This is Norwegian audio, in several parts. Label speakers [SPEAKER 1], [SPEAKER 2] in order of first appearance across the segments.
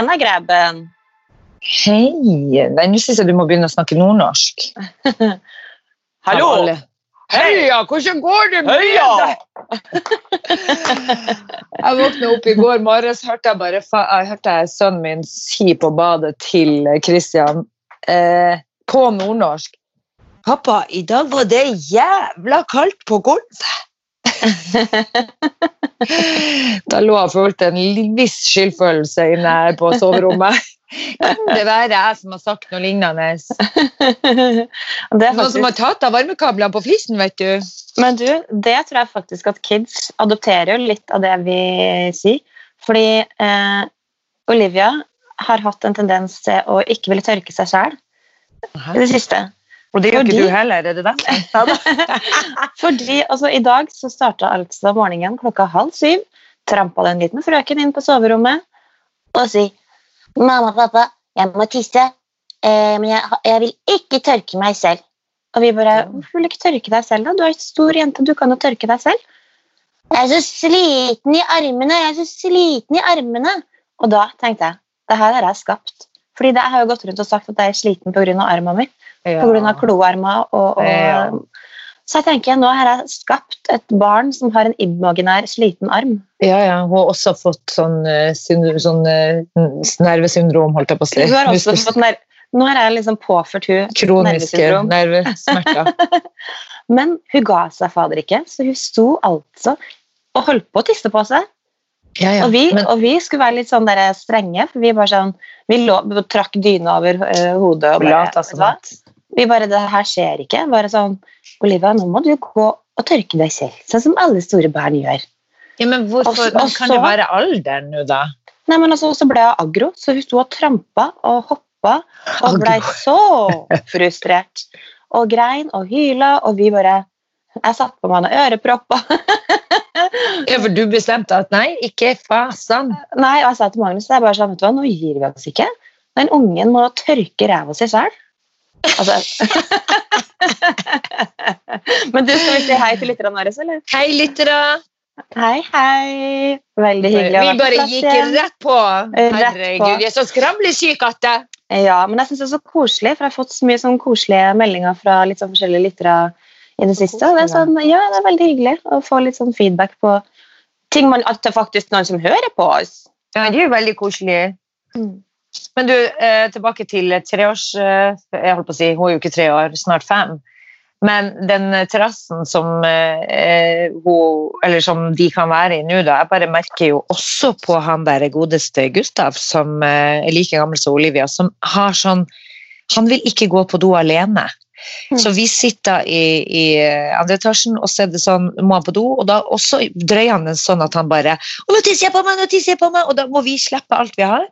[SPEAKER 1] Tjena, grabben.
[SPEAKER 2] Hei. Nei, Nå syns jeg du må begynne å snakke nordnorsk.
[SPEAKER 1] Hallo.
[SPEAKER 2] Hallo. Heia, hvordan går det med deg? Jeg våkna opp i går morges, hørte jeg bare fa jeg hørte jeg sønnen min si på badet til Kristian eh, på nordnorsk Pappa, i dag var det jævla kaldt på gulvet. Da lå jeg og følte en viss skyldfølelse inne på soverommet. Kan det være jeg som har sagt noe lignende?
[SPEAKER 1] er
[SPEAKER 2] Noen som har tatt av varmekablene på flisen, vet du.
[SPEAKER 1] men du, det tror jeg faktisk at kids adopterer litt av det vi sier. Fordi eh, Olivia har hatt en tendens til å ikke ville tørke seg sjæl i det siste.
[SPEAKER 2] Og det
[SPEAKER 1] gjør ikke du
[SPEAKER 2] heller, er det det?
[SPEAKER 1] Fordi altså, I dag så starta altså morgenen klokka halv syv. Trampa det en liten frøken inn på soverommet og sier Mamma, pappa, jeg må tisse, eh, men jeg, jeg vil ikke tørke meg selv. Og vi bare Hvorfor vil du ikke tørke deg selv, da? Du er en stor jente, du kan jo tørke deg selv. Jeg er så sliten i armene, jeg er så sliten i armene. Og da tenkte jeg det her har jeg skapt. Fordi det, jeg har jo gått rundt og sagt at jeg er sliten pga. armene mine
[SPEAKER 2] Ja.
[SPEAKER 1] pga. kloarmer. Og, og,
[SPEAKER 2] Ja.
[SPEAKER 1] Så jeg tenker, nå har jeg skapt et barn som har en imaginær sliten arm.
[SPEAKER 2] Ja, ja. Hun har også fått sånn, eh, sånn eh, nervesyndrom, holdt jeg på å si.
[SPEAKER 1] Hun har også fått ner nå har jeg liksom påført hun
[SPEAKER 2] Kroniske nervesmerter.
[SPEAKER 1] Men hun ga seg fader ikke, så hun sto altså og holdt på å tisse på seg.
[SPEAKER 2] Ja, ja.
[SPEAKER 1] Og, vi,
[SPEAKER 2] Men,
[SPEAKER 1] og vi skulle være litt sånn der strenge, for vi bare sånn, vi lå, trakk dyna over uh, hodet. og bare, Blat,
[SPEAKER 2] at
[SPEAKER 1] Vi bare, det her skjer ikke. Bare sånn, Olivia, nå må du gå og tørke deg selv, sånn som alle store barn gjør.
[SPEAKER 2] ja, men hvorfor
[SPEAKER 1] også,
[SPEAKER 2] men kan det være alderen nå, da?
[SPEAKER 1] Nei, men altså, Så ble hun aggro, så hun sto og trampa og hoppa og ble så frustrert. Og grein og hyla, og vi bare Jeg satte på meg noen ørepropper.
[SPEAKER 2] Ja, for du bestemte at nei, ikke fasen.
[SPEAKER 1] Nei, og jeg sa til Magnus det er bare sånn, vet du hva, nå gir vi oss ikke. Den ungen må tørke ræva si sjøl. Altså. Men du, skal vi si hei til lytterne våre, eller?
[SPEAKER 2] Hei, lyttere!
[SPEAKER 1] Hei, hei. Veldig hyggelig å være på
[SPEAKER 2] bare
[SPEAKER 1] plass
[SPEAKER 2] gikk
[SPEAKER 1] Vi
[SPEAKER 2] rett på.
[SPEAKER 1] Rett på.
[SPEAKER 2] Herregud, vi er så skramlesyk at det
[SPEAKER 1] Ja, men jeg synes det er så koselig, for jeg har fått så mye sånn koselige meldinger fra litt sånn forskjellige lyttere i det siste. Det er sånn, ja, det er veldig hyggelig å få litt sånn feedback på ting man, at det faktisk noen som hører på oss.
[SPEAKER 2] Ja, det er jo veldig koselig. Men du, eh, tilbake til treårs... Eh, jeg holdt på å si, hun er jo ikke tre år, snart fem. Men den terrassen som, eh, hun, eller som de kan være i nå, da, jeg bare merker jo også på han der godeste Gustav, som eh, er like gammel som Olivia, som har sånn Han vil ikke gå på do alene.
[SPEAKER 1] Mm.
[SPEAKER 2] Så vi sitter i, i eh, andre etasjen, og så er det sånn, må han på do, og da også drøyer han den sånn at han bare å, nå tisser jeg på meg, nå tisser jeg på meg, og da må vi slippe alt vi har,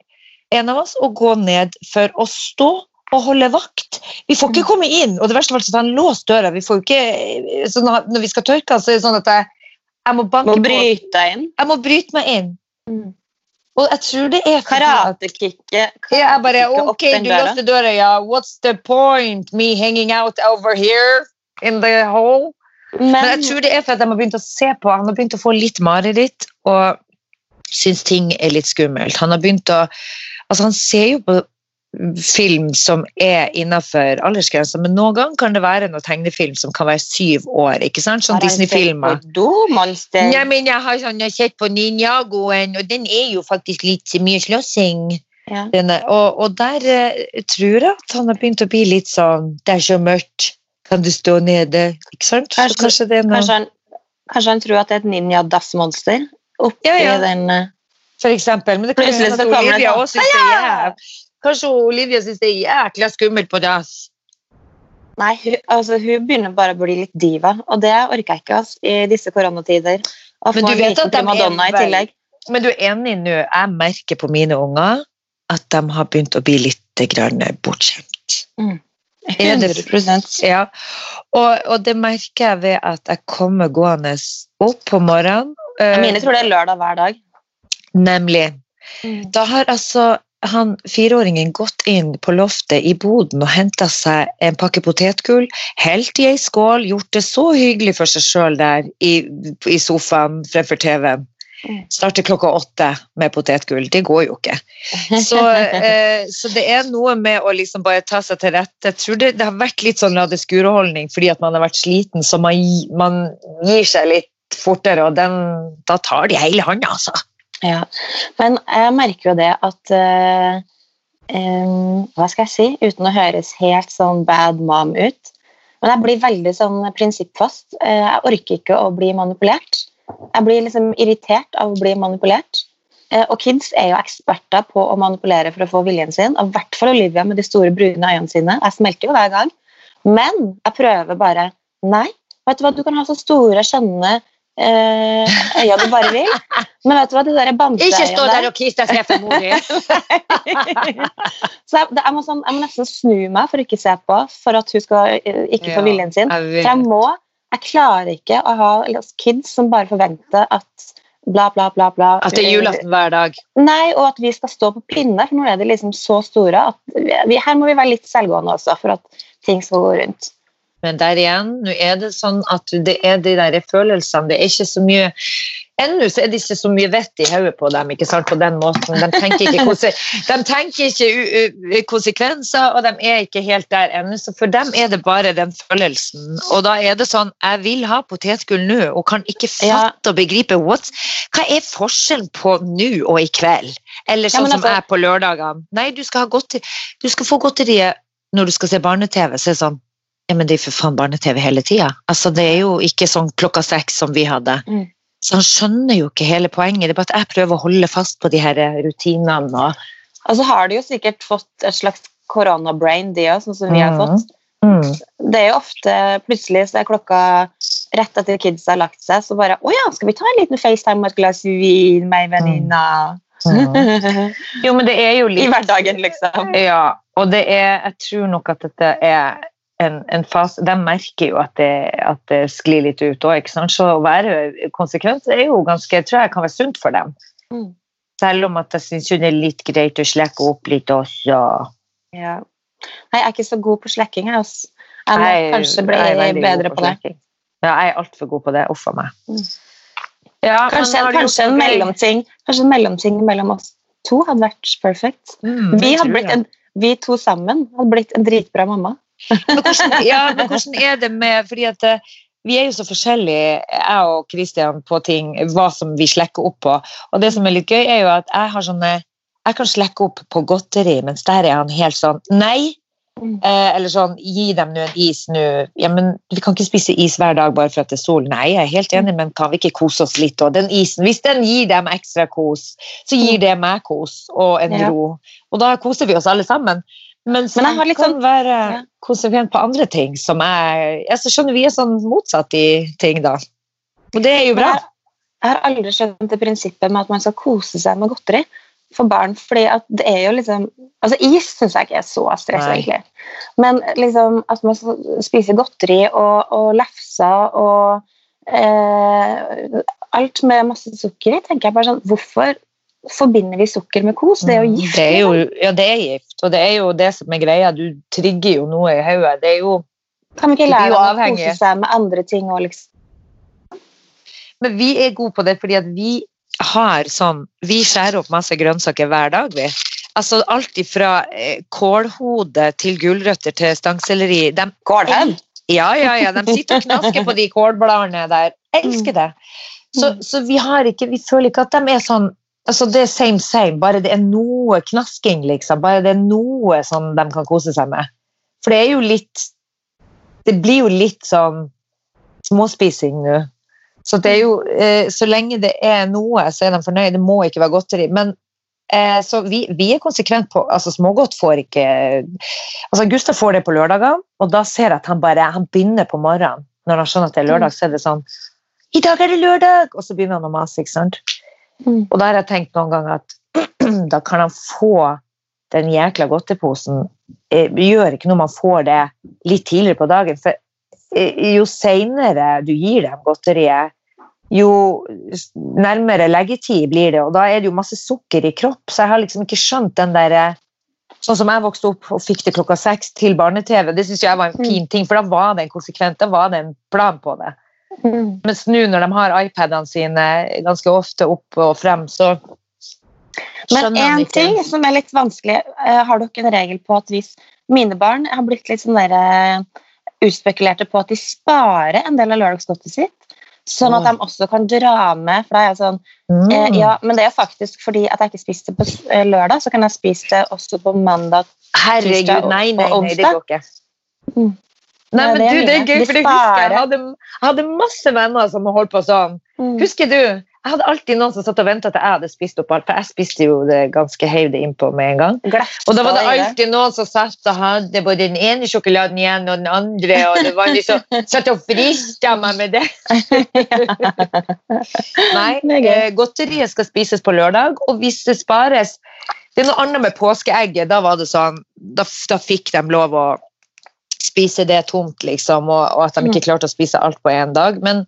[SPEAKER 2] en av oss, og gå ned for å stå og holde vakt. Vi får ikke komme inn, og det verste var at han låst døra. Vi får ikke, så når vi skal tørke, så er det sånn at jeg, jeg må banke
[SPEAKER 1] Må
[SPEAKER 2] på.
[SPEAKER 1] bryte deg inn.
[SPEAKER 2] Jeg må bryte meg inn. Og jeg tror det er Karatekicket.
[SPEAKER 1] Karate
[SPEAKER 2] Ja, bare, ok, du låste døra, ja. What's the point? Me hanging out over here in the hole? Men
[SPEAKER 1] Men,
[SPEAKER 2] jeg tror det er for at de har begynt å se på Han har begynt å få litt mareritt og syns ting er litt skummelt. Han har begynt å Altså, han ser jo på film som er innenfor aldersgrensa, men noen ganger kan det være noen tegnefilm som kan være syv år. ikke sant? Sånn Disney-filmer. Ja, men jeg har sånn, jeg har sett på Ninjagoen, og den er jo faktisk litt mye slåssing.
[SPEAKER 1] Ja.
[SPEAKER 2] Og, og der uh, tror jeg at han har begynt å bli litt sånn Det er så mørkt, kan du stå nede? Ikke sant?
[SPEAKER 1] Kanskje-
[SPEAKER 2] kanskje det er noe
[SPEAKER 1] Kanskje han, kanskje han tror at det er et ninja-dassmonster oppi
[SPEAKER 2] Ja, ja.
[SPEAKER 1] den uh...
[SPEAKER 2] For eksempel. Men det kan hende at Olivia også synes det er jæv- Kanskje Olivia syns det er jækla skummelt på dass.
[SPEAKER 1] Nei, hun, altså, hun begynner bare å bli litt diva, og det orker jeg ikke altså, i disse koronatider.
[SPEAKER 2] Men du vet at de er
[SPEAKER 1] primadonna i tillegg.
[SPEAKER 2] Men du er enig nå? Jeg merker på mine unger at de har begynt å bli litt bortskjemt. Mm. det-
[SPEAKER 1] 100
[SPEAKER 2] Ja, og, og det merker jeg ved at jeg kommer gående opp på morgenen. eh,
[SPEAKER 1] Mine tror det er lørdag hver dag.
[SPEAKER 2] Nemlig. Da har altså han fireåringen gått inn på loftet i boden og henta seg en pakke potetgull, helt i ei skål, gjort det så hyggelig for seg sjøl der i, i sofaen fremfor TV-en. Starter klokka åtte med potetgull. Det går jo ikke. Så, eh, så, det er noe med å liksom bare ta seg til rette. Jeg tror det, det har vært litt sånn la skure-holdning fordi at man har vært sliten, så man, man gir seg litt fortere, og den, da tar de hele hånda, altså.
[SPEAKER 1] Ja, men jeg merker jo det at uh, um, Hva skal jeg si, uten å høres helt sånn bad mom ut, men jeg blir veldig sånn prinsippfast. Uh, jeg orker ikke å bli manipulert. Jeg blir liksom irritert av å bli manipulert. Uh, og kids er jo eksperter på å manipulere for å få viljen sin. Og i hvert fall Olivia med de store brune øynene sine. Jeg smelter jo hver gang. Men jeg prøver bare Nei, vet du hva, du kan ha så store, skjønne eh, øya du bare vil. Men vet du hva, det der bamseøyet
[SPEAKER 2] Ikke stå der og kis deg for mor di!
[SPEAKER 1] så jeg, jeg, må sånn, jeg, må nesten snu meg for ikke se på, for at hun skal eh, ikke få viljen sin. For jeg må Jeg klarer ikke å ha kids som bare forventer at bla, bla, bla, bla.
[SPEAKER 2] At det er julaften hver dag?
[SPEAKER 1] Nei, og at vi skal stå på pinne, for nå er de liksom så store at vi, her må vi være litt selvgående også, for at ting skal gå rundt.
[SPEAKER 2] Men der igjen, nå er det sånn at det er de der følelsene. Det er ikke så mye Ennå så er det ikke så mye vett i hodet på dem ikke sant, på den måten. De tenker ikke, de tenker ikke konsekvenser, og de er ikke helt der ennå. Så for dem er det bare den følelsen. Og da er det sånn Jeg vil ha potetgull nå, og kan ikke fatte og begripe what's hva er forskjellen på nå og i kveld. Eller sånn ja, altså, som jeg på lørdagene. Nei, du skal, ha godteri, du skal få godteriet når du skal se barne-TV. Så er det sånn ja, men det er for faen barne-TV hele tida. Altså, det er jo ikke sånn klokka seks som vi hadde. Mm. Så han skjønner jo ikke hele poenget. Det er bare at jeg prøver å holde fast på de her rutinene. Og...
[SPEAKER 1] Altså har de jo sikkert fått et slags koronabrain, de òg, sånn som vi har mm. fått. Mm. Det er jo ofte plutselig så er klokka rett etter kids har lagt seg, så bare Å ja, skal vi ta en liten FaceTime og et glass vin meg ei venninne?
[SPEAKER 2] Mm. jo, men det er jo litt
[SPEAKER 1] I hverdagen, liksom.
[SPEAKER 2] Ja, og det er Jeg tror nok at dette er en, en fase De merker jo at det, at det sklir litt ut òg. Så å være konsekvent er jo ganske, jeg tror jeg kan være sunt for dem. Mm. Selv om at jeg syns det er litt greit å slekke opp litt også.
[SPEAKER 1] Ja. Nei, jeg er ikke så god på slekking. Jeg, jeg må jeg, kanskje bli bedre på, på det.
[SPEAKER 2] Ja, jeg er altfor god på det. Uff a meg. Mm.
[SPEAKER 1] Ja, kanskje, kanskje en mellomting Kanskje en mellomting mellom oss to hadde vært perfekt. Mm, vi, en, vi, to sammen hadde blitt en dritbra mamma.
[SPEAKER 2] Men hvordan, ja, men hvordan er det med fordi at eh, vi er jo så forskjellige, jeg og Kristian, på ting, hva som vi slekker opp på. Og det som er litt gøy, er jo at jeg har sånne jeg kan slekke opp på godteri, mens der er han helt sånn Nei! Mm. Eh, eller sånn Gi dem nå en is nå. Ja, men vi kan ikke spise is hver dag bare for at det er sol. Nei, jeg er helt enig, men kan vi ikke kose oss litt? Og den isen, hvis den gir dem ekstra kos, så gir mm. det meg kos og en ro. Og da koser vi oss alle sammen. Mens Men jeg har litt sånn, være ja. konsekvent på andre ting som jeg, jeg skjønner Vi er sånn motsatt i ting, da. Og det er jo bra.
[SPEAKER 1] Jeg, jeg har aldri skjønt det prinsippet med at man skal kose seg med godteri for barn. fordi at det er jo liksom altså Is syns jeg ikke er så stress, Nei. egentlig. Men liksom at man spiser godteri og, og lefser og eh, alt med masse sukker i, tenker jeg bare sånn Hvorfor forbinder vi sukker med kos. Det er jo mm, gift.
[SPEAKER 2] Det er jo, ja, det er gift, og det er jo det som er greia. Du trigger jo noe i hodet. Det er jo
[SPEAKER 1] Kan vi ikke lære dem å kose seg med andre ting òg, liksom?
[SPEAKER 2] Men vi er gode på det fordi at vi har sånn Vi skjærer opp masse grønnsaker hver dag, vi. Altså alt fra eh, kålhode til gulrøtter til stangselleri.
[SPEAKER 1] Kålhøl?
[SPEAKER 2] Ja, ja, ja. De sitter og knasker på de kålbladene der. Jeg elsker det. Så, mm. så vi har ikke Vi føler ikke at de er sånn altså det er same same, bare det er noe knasking, liksom. Bare det er noe som de kan kose seg med. For det er jo litt Det blir jo litt sånn småspising nå. Så det er jo eh, Så lenge det er noe, så er de fornøyd. Det må ikke være godteri. Men eh, så vi, vi, er konsekvent på altså Smågodt får ikke altså Gustav får det på lørdagene, og da ser jeg at han bare han begynner på morgenen. Når han skjønner at det er lørdag, så er det sånn I dag er det lørdag! Og så begynner han å mase. ikke sant? Mm. Og da har jeg tenkt noen ganger at da kan han få den jækla godteposen. Det gjør ikke noe man får det litt tidligere på dagen. For eh, jo seinere du gir dem godteriet, jo nærmere leggetid blir det, og da er det jo masse sukker i kropp. Så jeg har liksom ikke skjønt den der Sånn som jeg vokste opp og fikk det klokka seks til barne-TV, det syns jeg var en fin mm. ting, for da var det en konsekvent, da var det en plan på det.
[SPEAKER 1] Mm.
[SPEAKER 2] Mens nå når de har iPadene sine ganske ofte opp og frem, så skjønner de
[SPEAKER 1] en
[SPEAKER 2] ikke.
[SPEAKER 1] ting som er litt vanskelig, eh, har dere en regel på at hvis mine barn har blitt litt sånn der, eh, utspekulerte på at de sparer en del av lørdagsgodtet sitt, sånn at de også kan dra med, for da er jeg sånn,
[SPEAKER 2] Mm.
[SPEAKER 1] eh, ja, men det er faktisk fordi at jeg ikke spiste på eh, lørdag, så kan jeg spise det også på mandag.
[SPEAKER 2] Herregud,
[SPEAKER 1] tirsdag og-
[SPEAKER 2] nei, nei,
[SPEAKER 1] og
[SPEAKER 2] nei, det går ikke.
[SPEAKER 1] Mm.
[SPEAKER 2] Nei, men du, det er gøy, for jeg husker jeg. hadde, jeg hadde masse venner som holdt på sånn.
[SPEAKER 1] Mm.
[SPEAKER 2] Husker du? Jeg hadde alltid noen som satt og ventet til jeg hadde spist opp alt, for jeg spiste jo det ganske høyde innpå med en gang.
[SPEAKER 1] Glefsa
[SPEAKER 2] Og da var det alltid noen som satt og hadde både den ene sjokoladen igjen og den andre, og det var liksom satt og frista meg med det. Nei,
[SPEAKER 1] Det
[SPEAKER 2] eh, godteriet skal spises på lørdag, og hvis det spares Det er noe annet med påskeegget. Da var det sånn, da, da fikk de lov å spise det tomt, liksom, og, og at de ikke klarte å spise alt på én dag. Men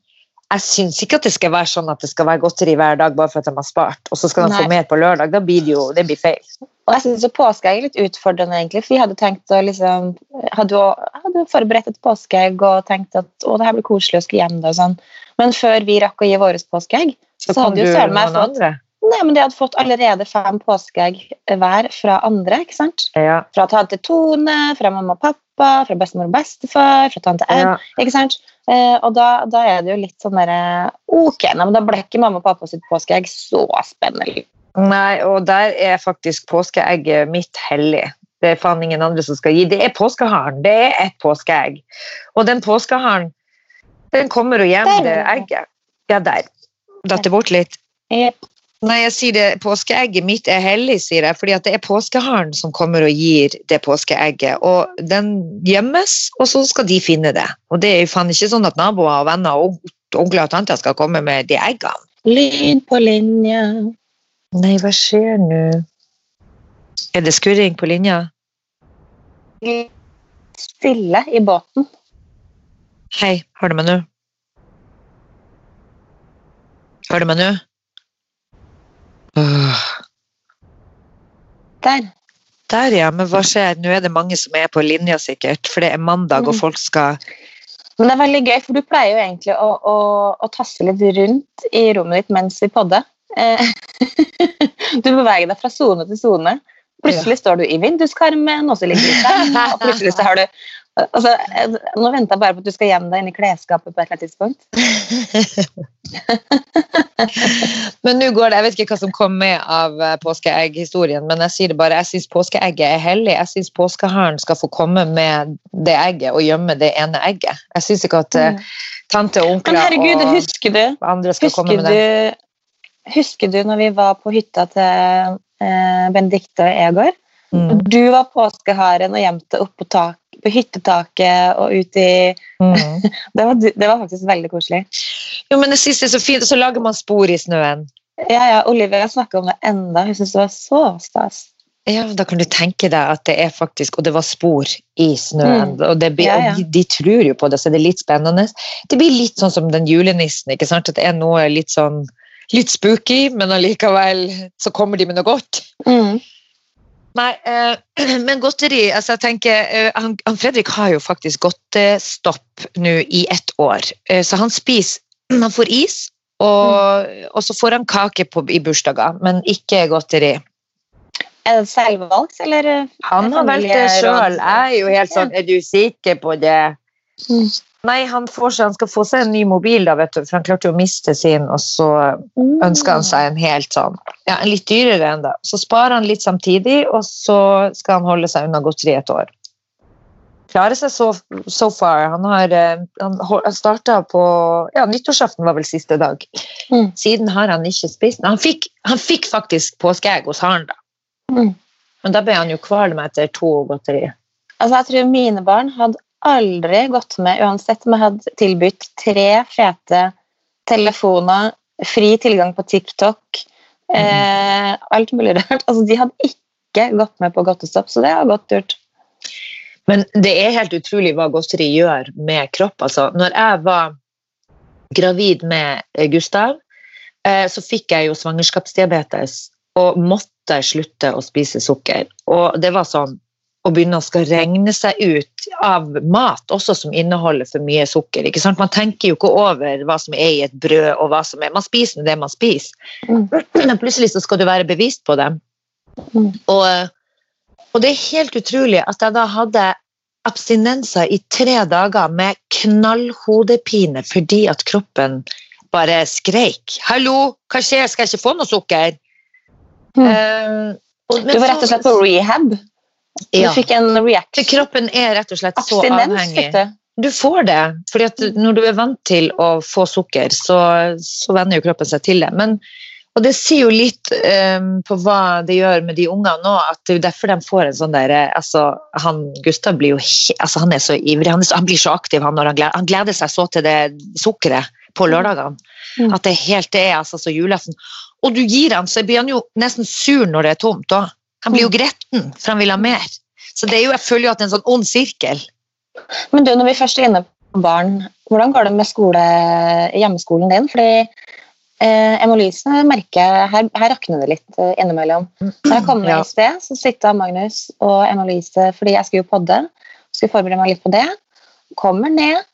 [SPEAKER 2] jeg syns ikke at det skal være sånn at det skal være godteri hver dag bare for at de har spart, og så skal de
[SPEAKER 1] Nei.
[SPEAKER 2] få mer på lørdag. Da blir det jo det blir feil.
[SPEAKER 1] Og jeg synes påske er litt utfordrende, egentlig, for vi hadde tenkt å liksom Hadde hadde forberedt et påskeegg og tenkt at å, det her blir koselig å skulle hjem, da, og sånn. Men før vi rakk å gi vårt påskeegg, så,
[SPEAKER 2] så
[SPEAKER 1] hadde jo søren meg fått
[SPEAKER 2] andre.
[SPEAKER 1] Nei, men de hadde fått allerede fem påskeegg hver fra andre, ikke sant?
[SPEAKER 2] Ja.
[SPEAKER 1] Fra tante Tone, fra mamma og pappa, fra bestemor og bestefar, fra tante M.
[SPEAKER 2] Ja.
[SPEAKER 1] ikke sant? Eh, og da, da er det jo litt sånn derre Ok, nei, men da ble ikke mamma og pappa sitt påskeegg så spennende.
[SPEAKER 2] Nei, og der er faktisk påskeegget mitt hellig. Det er faen ingen andre som skal gi. Det er påskeharen. Det er et påskeegg. Og den påskeharen, den kommer jo hjem,
[SPEAKER 1] Der.
[SPEAKER 2] det egget. Ja, der. Datt det bort litt?
[SPEAKER 1] Jep.
[SPEAKER 2] Nei, jeg sier det, påskeegget mitt er hellig, sier jeg, fordi det er påskeharen som kommer og gir det påskeegget. Og den gjemmes, og så skal de finne det. Og det er jo faen ikke sånn at naboer og venner og onkler og tanter skal komme med de eggene.
[SPEAKER 1] Lyn på linja.
[SPEAKER 2] Nei, hva skjer nå? Er det skurring på linja?
[SPEAKER 1] Stille i båten.
[SPEAKER 2] Hei, hører du meg nå? Hører du meg nå?
[SPEAKER 1] Der.
[SPEAKER 2] Der, ja. Men hva skjer? Nå er det mange som er på linja, sikkert. For det er mandag, og
[SPEAKER 1] Mm.
[SPEAKER 2] folk skal
[SPEAKER 1] Men det er veldig gøy, for du pleier jo egentlig å, å, å tasse litt rundt i rommet ditt mens vi podder. Eh, du beveger deg fra sone til sone. Plutselig står du i vinduskarmen, og så ligger du der, og plutselig så har du altså, Nå venter jeg bare på at du skal gjemme deg inn i klesskapet på et eller annet tidspunkt.
[SPEAKER 2] Men nå går det, Jeg vet ikke hva som kom med av eh, påskeegghistorien, men jeg sier det bare, jeg syns påskeegget er hellig. Jeg syns påskeharen skal få komme med det egget og gjemme det ene egget. Jeg syns ikke at eh, tante og onkler
[SPEAKER 1] herregud,
[SPEAKER 2] og
[SPEAKER 1] husker du,
[SPEAKER 2] andre skal komme
[SPEAKER 1] husker
[SPEAKER 2] med det.
[SPEAKER 1] du, husker du når vi var på hytta til eh, Benedicte og Egor?
[SPEAKER 2] Mm.
[SPEAKER 1] Du var påskeharen og gjemte opp på, tak, på hyttetaket og ut i
[SPEAKER 2] Mm.
[SPEAKER 1] det var, det var faktisk veldig koselig.
[SPEAKER 2] Jo, men jeg synes det er så fint, og så lager man spor i snøen.
[SPEAKER 1] Ja, ja, Olivia snakker om det enda. Hun syns det var så stas.
[SPEAKER 2] Ja, da kan du tenke deg at det er faktisk, og det var spor i snøen,
[SPEAKER 1] Mm.
[SPEAKER 2] og, det blir,
[SPEAKER 1] Ja, ja.
[SPEAKER 2] og de, de tror jo på det, så det er litt spennende. Det blir litt sånn som den julenissen, ikke sant? At det er noe litt sånn, litt spooky, men allikevel så kommer de med noe godt.
[SPEAKER 1] Mm.
[SPEAKER 2] Nei, eh, men godteri, altså jeg tenker, eh, han, han Fredrik har jo faktisk godtestopp nå i ett år, eh, så han spiser, han får is, og, og så får han kake på, i bursdager, men ikke godteri.
[SPEAKER 1] Er det selvvalgt, eller?
[SPEAKER 2] Han har valgt det sjøl. Jeg er jo helt sånn Er du sikker på det?
[SPEAKER 1] Mm.
[SPEAKER 2] Nei, han, får seg, han skal få seg en ny mobil, da, vet du, for han klarte jo å miste sin, og så ønsker han seg en helt sånn Ja, en litt dyrere enn da. Så sparer han litt samtidig, og så skal han holde seg unna godteri et år. Klarer seg så so far. Han har eh, han starta på Ja, nyttårsaften var vel siste dag.
[SPEAKER 1] Mm.
[SPEAKER 2] Siden har han ikke spist Han fikk, han fikk faktisk påskeegg hos haren, da.
[SPEAKER 1] Mm.
[SPEAKER 2] Men da ble han jo kvalm etter to godteri.
[SPEAKER 1] Altså, jeg tror mine barn hadde aldri gått med, uansett om jeg hadde tilbudt tre fete telefoner, fri tilgang på TikTok, eh, alt mulig rart. Altså, de hadde ikke gått med på godtestopp, så det var godt gjort.
[SPEAKER 2] Men det er helt utrolig hva godteri gjør med kropp. Altså, når jeg var gravid med Gustav, eh, så fikk jeg jo svangerskapsdiabetes og måtte slutte å spise sukker. Og det var sånn å begynner å skal regne seg ut av mat også som inneholder for mye sukker. ikke sant? Man tenker jo ikke over hva som er i et brød, og hva som er Man spiser det man spiser.
[SPEAKER 1] Mm.
[SPEAKER 2] Men plutselig så skal du være bevisst på det.
[SPEAKER 1] Mm.
[SPEAKER 2] Og, og det er helt utrolig at jeg da hadde abstinenser i tre dager med knallhodepine fordi at kroppen bare skreik. 'Hallo, hva skjer? Skal jeg ikke få noe sukker?'
[SPEAKER 1] Mm.
[SPEAKER 2] Uh, og- men
[SPEAKER 1] Du var rett og slett på rehab.
[SPEAKER 2] Ja.
[SPEAKER 1] Du fikk en reaction.
[SPEAKER 2] kroppen er rett og slett så
[SPEAKER 1] Abstinens
[SPEAKER 2] avhengig.
[SPEAKER 1] fikk du.
[SPEAKER 2] Du får det, fordi at når du er vant til å få sukker, så, så venner jo kroppen seg til det. Men, og det sier jo litt um, på hva det gjør med de ungene nå, at det er derfor de får en sånn derre altså, han, Gustav blir jo altså, han er så ivrig, han, så, han blir så aktiv han når han gleder, han gleder seg så til det sukkeret på lørdagene.
[SPEAKER 1] Mm.
[SPEAKER 2] At det helt er altså så julaften. Og du gir han, så blir han jo nesten sur når det er tomt òg. Han blir jo gretten, for han vil ha mer. Så det er jo, jeg føler jo at det er en sånn ond sirkel.
[SPEAKER 1] Men du, når vi først er inne på barn, hvordan går det med skole, hjemmeskolen din? Fordi eh, Emma-Lise merker her, her rakner det litt eh, innimellom. Når jeg kom
[SPEAKER 2] Ja.
[SPEAKER 1] i sted, så sitter Magnus og Emma-Lise fordi jeg skulle jo podde, skulle forberede meg litt på det. Kommer ned,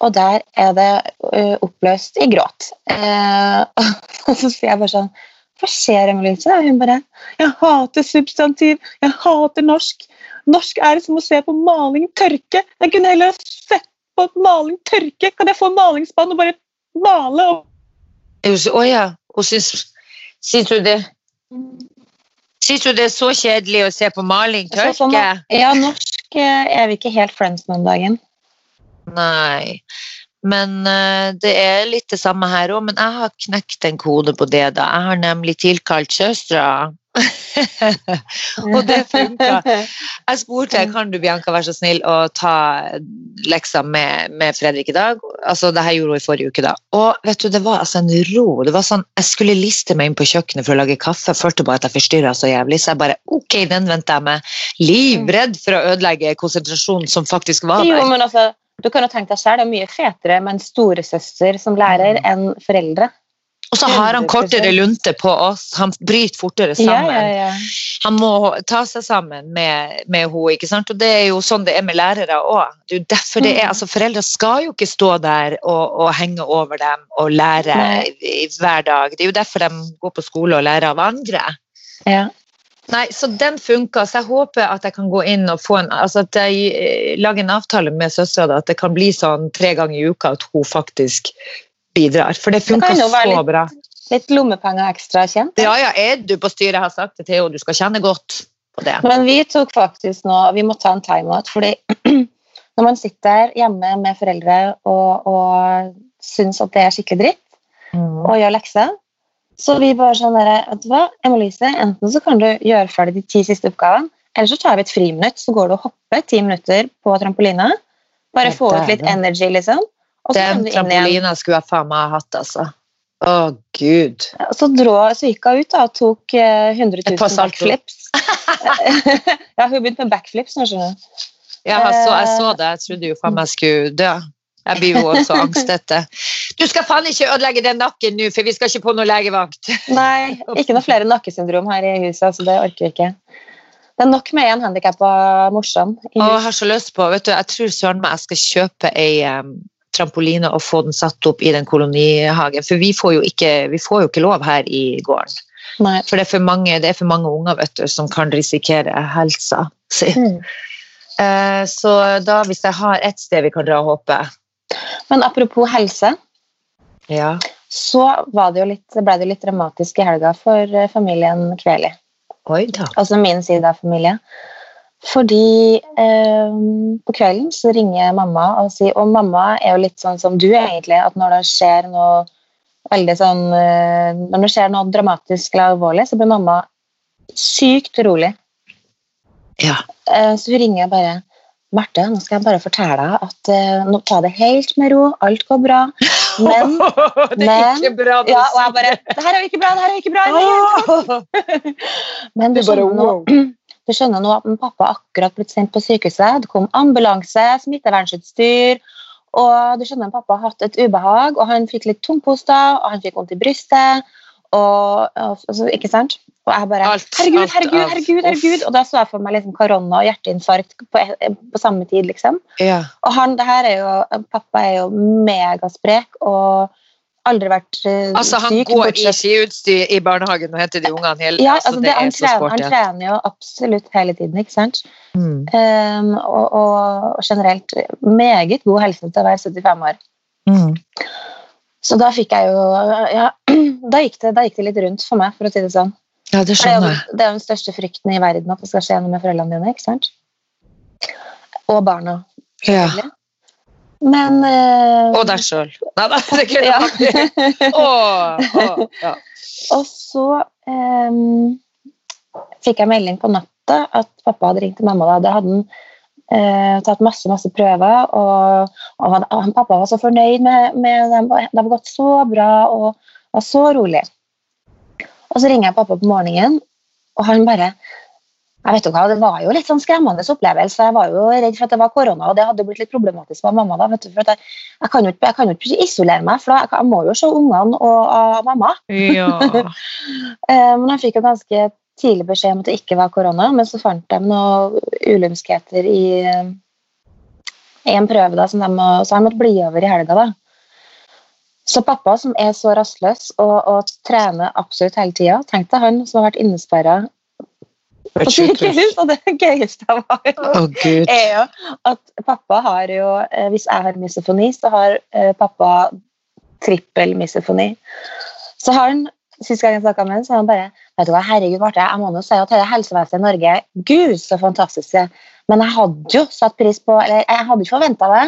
[SPEAKER 1] og der er det eh, oppløst i gråt. Eh, og så sier jeg bare sånn Hva skjer, Emma-Lise? Og hun bare Jeg hater substantiv. Jeg hater norsk. Norsk er som å se på maling tørke. Jeg kunne heller sett på maling tørke. Kan jeg få malingsspann og bare male?
[SPEAKER 2] Å Å ja. Og syns, syns du det Syns du det er så kjedelig å se på maling tørke?
[SPEAKER 1] Sånn, ja, norsk eh, er vi ikke helt friends med om dagen.
[SPEAKER 2] Nei. Men eh, det er litt det samme her òg. Men jeg har knekt en kode på det, da. Jeg har nemlig tilkalt søstera. og det funka. Jeg spurte kan du Bianca være så snill å ta leksa med, med Fredrik i dag. Altså, det her gjorde hun i forrige uke, da. Og vet du, det var altså en ro. Det var sånn, Jeg skulle liste meg inn på kjøkkenet for å lage kaffe. Jeg følte bare at jeg forstyrra så jævlig, så jeg bare ok, den venter jeg med. Livredd for å ødelegge konsentrasjonen som faktisk var der.
[SPEAKER 1] Jo, men altså, du kan jo tenke deg selv, det er mye fetere med en storesøster som lærer enn foreldre.
[SPEAKER 2] Og så har han kortere lunte på oss. Han bryter fortere sammen.
[SPEAKER 1] ja, ja.
[SPEAKER 2] Han må ta seg sammen med, med henne. ikke sant? Og det er jo sånn det er med lærere òg. Derfor det er,
[SPEAKER 1] Mm.
[SPEAKER 2] altså Foreldre skal jo ikke stå der og, og henge over dem og lære
[SPEAKER 1] Nei.
[SPEAKER 2] i, hver dag. Det er jo derfor de går på skole og lærer av andre.
[SPEAKER 1] ja.
[SPEAKER 2] Nei, Så den funka, så jeg håper at jeg kan gå inn og få en altså at jeg eh, lager en avtale med søstera at det kan bli sånn tre ganger i uka at hun faktisk bidrar. For det funka så
[SPEAKER 1] litt-
[SPEAKER 2] bra.
[SPEAKER 1] Litt lommepenger ekstra kjent.
[SPEAKER 2] Ja, ja, er du på styret? Jeg har sagt det til henne, du skal kjenne godt på det.
[SPEAKER 1] Men vi tok faktisk nå Vi må ta en timeout, fordi når man sitter hjemme med foreldre og, og syns at det er skikkelig dritt,
[SPEAKER 2] Mm.
[SPEAKER 1] og gjør lekser, så vi bare sånn der, vet du hva, Emma-Lise, enten så kan du gjøre ferdig de ti siste oppgavene, eller så tar vi et friminutt, så går du og hopper ti minutter på trampolina. Bare få ut litt energy, liksom. Og så
[SPEAKER 2] Den trampolina skulle jeg faen meg ha hatt, altså. Å, gud.
[SPEAKER 1] Så, drå, så gikk hun ut da, og tok eh, 100 000
[SPEAKER 2] salto.
[SPEAKER 1] backflips. ja, hun begynte med backflips nå, skjønner du.
[SPEAKER 2] Jeg, så, jeg
[SPEAKER 1] Eh.
[SPEAKER 2] så det, jeg trodde jo faen meg skulle dø. Jeg blir jo også angstete. Du skal faen ikke ødelegge den nakken nå, for vi skal ikke på noe legevakt.
[SPEAKER 1] Nei, ikke noe flere nakkesyndrom her i huset, så det orker vi ikke. Det er nok med en handikappa morsom.
[SPEAKER 2] Å, jeg har så lyst på, vet du, jeg tror søren meg jeg skal kjøpe ei um, trampoline og få den satt opp i den kolonihagen, for vi får jo ikke, vi får jo ikke lov her i gården.
[SPEAKER 1] Nei.
[SPEAKER 2] For det er for mange, det er for mange unger vet du, som kan risikere helsa si.
[SPEAKER 1] Mm.
[SPEAKER 2] Eh, Så da, hvis jeg har ett sted vi kan dra og hoppe
[SPEAKER 1] Men apropos helse,
[SPEAKER 2] ja.
[SPEAKER 1] så var det jo litt, ble det jo litt dramatisk i helga for eh, familien Kveli.
[SPEAKER 2] Oi da.
[SPEAKER 1] Altså min side av familie. Fordi eh, på kvelden så ringer mamma og sier Og mamma er jo litt sånn som du, egentlig. At når det skjer noe veldig sånn eh, Når det skjer noe dramatisk eller alvorlig, så blir mamma sykt rolig.
[SPEAKER 2] Ja.
[SPEAKER 1] Eh, Så hun ringer bare Marte, nå skal jeg bare fortelle deg at uh, nå ta det helt med ro, alt går bra. Men
[SPEAKER 2] det er
[SPEAKER 1] men-
[SPEAKER 2] ikke bra du
[SPEAKER 1] ja, og jeg bare Det her er jo ikke bra, det her er jo ikke bra. Men du skjønner, nå, du skjønner nå at min pappa akkurat blitt sendt på sykehuset. Det kom ambulanse, smittevernutstyr. Og du skjønner, at pappa har hatt et ubehag, og han fikk litt tungposter, og han fikk vondt i brystet. Og, og altså, Ikke sant? Og jeg bare
[SPEAKER 2] Alt,
[SPEAKER 1] Herregud,
[SPEAKER 2] alt
[SPEAKER 1] herregud, herregud! herregud. Og da så jeg for meg liksom korona og hjerteinfarkt på, på samme tid, liksom.
[SPEAKER 2] Ja.
[SPEAKER 1] Og han, det her er jo, pappa er jo megasprek og aldri vært uh,
[SPEAKER 2] Altså, han
[SPEAKER 1] syk.
[SPEAKER 2] går i
[SPEAKER 1] bortsett-
[SPEAKER 2] skiutstyr i barnehagen og henter de ungene hele
[SPEAKER 1] ja,
[SPEAKER 2] altså,
[SPEAKER 1] altså, det, han,
[SPEAKER 2] er
[SPEAKER 1] trener, han trener jo absolutt hele tiden, ikke sant?
[SPEAKER 2] Mm.
[SPEAKER 1] Um, og, og generelt meget god helse til å være 75 år.
[SPEAKER 2] Mm.
[SPEAKER 1] Så da fikk jeg jo ja, da, gikk det, da gikk det litt rundt for meg, for å si det sånn.
[SPEAKER 2] Ja, det
[SPEAKER 1] er,
[SPEAKER 2] skjønner
[SPEAKER 1] jo,
[SPEAKER 2] jeg.
[SPEAKER 1] det er jo den største frykten i verden at det skal skje noe med foreldrene dine. ikke sant? Og barna.
[SPEAKER 2] Ja.
[SPEAKER 1] Men eh,
[SPEAKER 2] Og deg sjøl. Nei da, det kunne
[SPEAKER 1] ja.
[SPEAKER 2] jeg Åh, åh, ja.
[SPEAKER 1] Og så em, fikk jeg melding på natta at pappa hadde ringt til mamma. Da, Det hadde han eh, tatt masse masse prøver, og, og han, han, pappa var så fornøyd med, med dem. Det har gått så bra og var så rolig. Og så ringer jeg pappa på morgenen, og han bare jeg vet jo hva, Det var jo litt sånn skremmende opplevelse. Jeg var jo redd for at det var korona, og det hadde blitt litt problematisk med mamma. da, vet du, for jeg, jeg, kan jo ikke, jeg kan jo ikke isolere meg, for da, jeg, jeg må jo se ungene og, og mamma.
[SPEAKER 2] ja.
[SPEAKER 1] Eh, Men han fikk jo ganske tidlig beskjed om at det ikke var korona, men så fant de noen ulymskheter i, eh, i en prøve, da, som de må, så han måtte bli over i helga. da. Så pappa, som er så rastløs og, og trener absolutt hele tida, tenk deg han som har vært innesperra på sykehus, og det gøyeste var jo er jo at pappa har jo eh, Hvis jeg har misofoni, så har eh, pappa trippel misofoni. Så har han Sist gang jeg snakka med ham, har han bare vet du hva, herregud, Marte, jeg må nå si at hele helsevesenet i Norge Gud, så fantastisk det. Men jeg hadde jo satt pris på Eller jeg hadde ikke forventa det,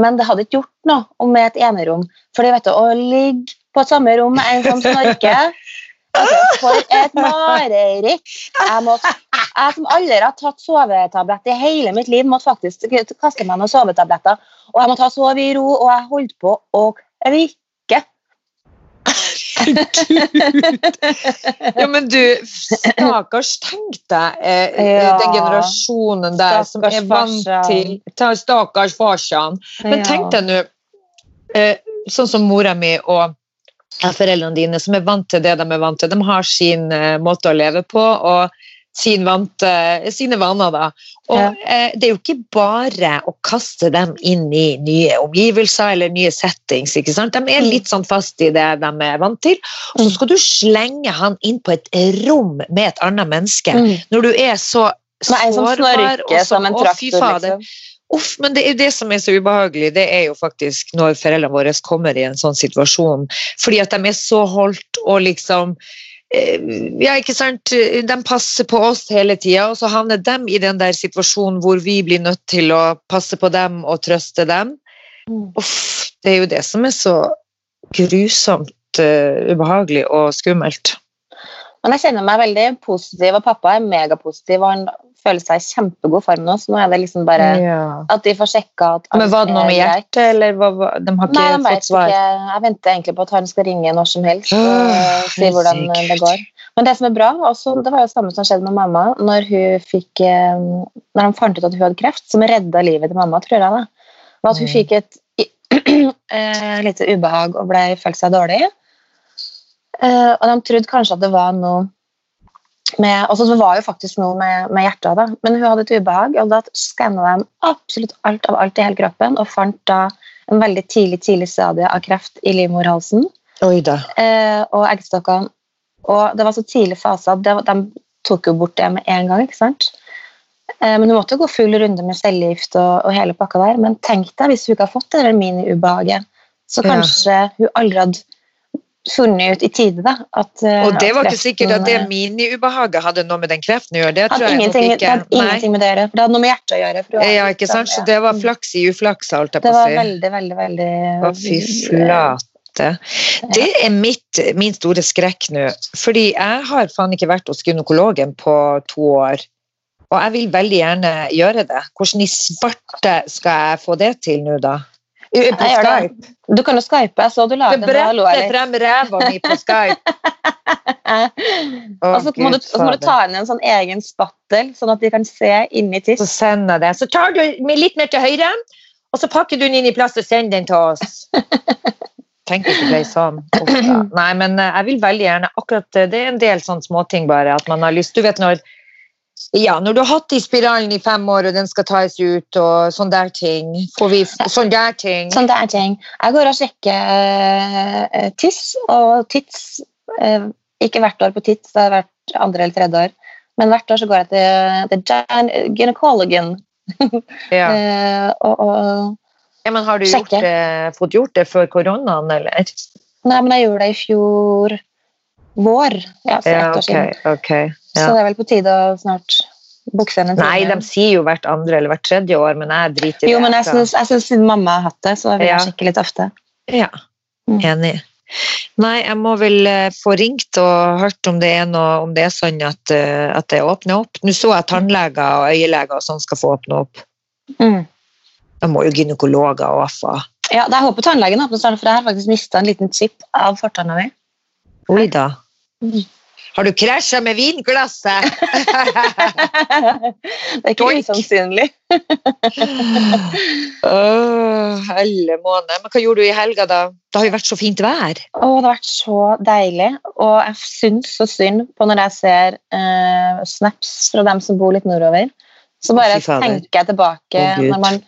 [SPEAKER 1] men det hadde ikke gjort noe om med et enerom. Fordi vet du, å ligge på et samme rom med en som snorker altså, For et mareritt! Jeg, måtte, jeg som aldri har tatt sovetablett i hele mitt liv, måtte faktisk kaste meg noen sovetabletter. Og jeg måtte ha sove i ro, og jeg holdt på å klikke.
[SPEAKER 2] Ja, men du, stakkars, tenk deg eh,
[SPEAKER 1] Ja.
[SPEAKER 2] den generasjonen der som er vant til ta, Stakkars farsan. Men tenk deg nå, eh, sånn som mora mi og foreldrene dine, som er vant til det de er vant til. De har sin eh, måte å leve på og sin vante, sine vaner. da. Og
[SPEAKER 1] Ja.
[SPEAKER 2] eh, Det er jo ikke bare å kaste dem inn i nye omgivelser eller nye settings. ikke sant? De er
[SPEAKER 1] Mm.
[SPEAKER 2] litt sånn fast i det de er vant til. Og så
[SPEAKER 1] Mm.
[SPEAKER 2] skal du slenge han inn på et rom med et annet menneske.
[SPEAKER 1] Mm.
[SPEAKER 2] Når du er så
[SPEAKER 1] en
[SPEAKER 2] sårbar og så-
[SPEAKER 1] som en
[SPEAKER 2] Å, fy
[SPEAKER 1] traktor,
[SPEAKER 2] fader.
[SPEAKER 1] liksom.
[SPEAKER 2] Uff, men det er det som er så ubehagelig, det er jo faktisk når foreldrene våre kommer i en sånn situasjon. Fordi at de er så holdt og liksom eh, Ja, ikke sant. De passer på oss hele tida, og så havner de i den der situasjonen hvor vi blir nødt til å passe på dem og trøste dem.
[SPEAKER 1] Mm.
[SPEAKER 2] Uff, det er jo det som er så grusomt uh, ubehagelig og skummelt.
[SPEAKER 1] Men jeg kjenner meg veldig positiv, og pappa er megapositiv, og han føler seg i kjempegod form nå, så nå er det liksom bare
[SPEAKER 2] Ja.
[SPEAKER 1] at de får sjekka at
[SPEAKER 2] Men var det noe med
[SPEAKER 1] er
[SPEAKER 2] hjertet, eller hva, hva, de har ikke
[SPEAKER 1] Nei,
[SPEAKER 2] fått svar?
[SPEAKER 1] ikke. Jeg venter egentlig på at han skal ringe når som helst og si hvordan det går. Men det som er bra, også, det var jo det samme som skjedde med mamma når hun fikk eh, når han fant ut at hun hadde kreft, som redda livet til mamma, tror jeg. da, Og at hun
[SPEAKER 2] Mm.
[SPEAKER 1] fikk et uh, lite ubehag og ble, følte seg dårlig. Uh, og de trodde kanskje at det var noe med, altså Det var jo faktisk noe med, med hjertet, da. men hun hadde et ubehag. og Da skanna de absolutt alt av alt i hele kroppen og fant da en veldig tidlig tidlig stadie av kreft i livmorhalsen
[SPEAKER 2] Oi da.
[SPEAKER 1] eh, og eggstokkene. Og det var så tidlig fase at det, de tok jo bort det med en gang. ikke sant? Eh, men hun måtte jo gå full runde med cellegift og, og hele pakka der. Men tenk deg hvis hun ikke har fått det mini-ubehaget, så
[SPEAKER 2] Ja.
[SPEAKER 1] kanskje hun aldri hadde funnet ut i tide da, at eh,
[SPEAKER 2] Og det var ikke sikkert at det
[SPEAKER 1] eh,
[SPEAKER 2] miniubehaget hadde noe med den kreften å gjøre. Det tror jeg nok
[SPEAKER 1] ingenting, det hadde ingenting med det å gjøre. Det hadde noe med hjertet å gjøre.
[SPEAKER 2] Ja, ikke sant? Så det var flaks i uflaks, holdt jeg på
[SPEAKER 1] Det var veldig, veldig, veldig
[SPEAKER 2] Å, fy flate. Det er mitt, min store skrekk nå. Fordi jeg har faen ikke vært hos gynekologen på to år. Og jeg vil veldig gjerne gjøre det. Hvordan i svarte skal jeg få det til nå, da? På. Skype?
[SPEAKER 1] Du kan jo skype, jeg så du la
[SPEAKER 2] Det
[SPEAKER 1] den. da lo
[SPEAKER 2] bretter frem ræva mi på Skype. oh,
[SPEAKER 1] og så må, må du ta inn en sånn egen spattel, sånn at de kan se inni
[SPEAKER 2] Så sender jeg det. Så tar du litt mer til høyre, og så pakker du den inn i plast og sender den til oss. Tenk hvis det ble sånn. Uff. Nei, men eh, jeg vil veldig gjerne akkurat eh, Det er en del sånne småting bare. At man har lyst Du vet når ja, når du har hatt i spiralen i fem år, og den skal tas ut, og sånne der ting. Får vi sånne der ting?
[SPEAKER 1] Sånn det er ting. Jeg går og sjekker eh, tiss og tits. eh, ikke hvert år på tits, det har vært andre eller tredje år. Men hvert år så går jeg til, til gyn- gynekologen.
[SPEAKER 2] Ja.
[SPEAKER 1] Eh, og, og,
[SPEAKER 2] ja, men har du gjort det, fått gjort det før koronaen, eller?
[SPEAKER 1] nei, men jeg gjorde det i fjor vår. Ja, så
[SPEAKER 2] Ja,
[SPEAKER 1] ett år
[SPEAKER 2] ok.
[SPEAKER 1] siden.
[SPEAKER 2] ok.
[SPEAKER 1] Så
[SPEAKER 2] Ja.
[SPEAKER 1] det er vel på tide å snart bukse en
[SPEAKER 2] Nei, de sier jo hvert andre eller hvert tredje år, men jeg driter i
[SPEAKER 1] Jo, men jeg
[SPEAKER 2] så-
[SPEAKER 1] syns, jeg syns siden mamma har hatt det, så vil jeg
[SPEAKER 2] Ja.
[SPEAKER 1] sjekke litt ofte.
[SPEAKER 2] Ja,
[SPEAKER 1] Mm.
[SPEAKER 2] enig. Nei, jeg må vel eh, få ringt og hørt om det er, noe, om det er sånn at, eh, at det åpner opp. Nå så jeg tannleger og øyeleger og sånn skal få åpne opp.
[SPEAKER 1] Mm.
[SPEAKER 2] Da må jo gynekologer og AFA
[SPEAKER 1] Ja, det er håpet tannlegen åpner snart, for jeg har faktisk mista en liten chip av fortanna mi.
[SPEAKER 2] Oi da. Har du krasja med vinglasset?
[SPEAKER 1] det er ikke
[SPEAKER 2] Doink.
[SPEAKER 1] usannsynlig.
[SPEAKER 2] oh, helle måned. Men hva gjorde du i helga, da? Det har jo vært så fint vær.
[SPEAKER 1] Oh, det har vært så deilig, og jeg syns så synd på når jeg ser eh, snaps fra dem som bor litt nordover. Så bare tenker jeg tilbake
[SPEAKER 2] oh,
[SPEAKER 1] når man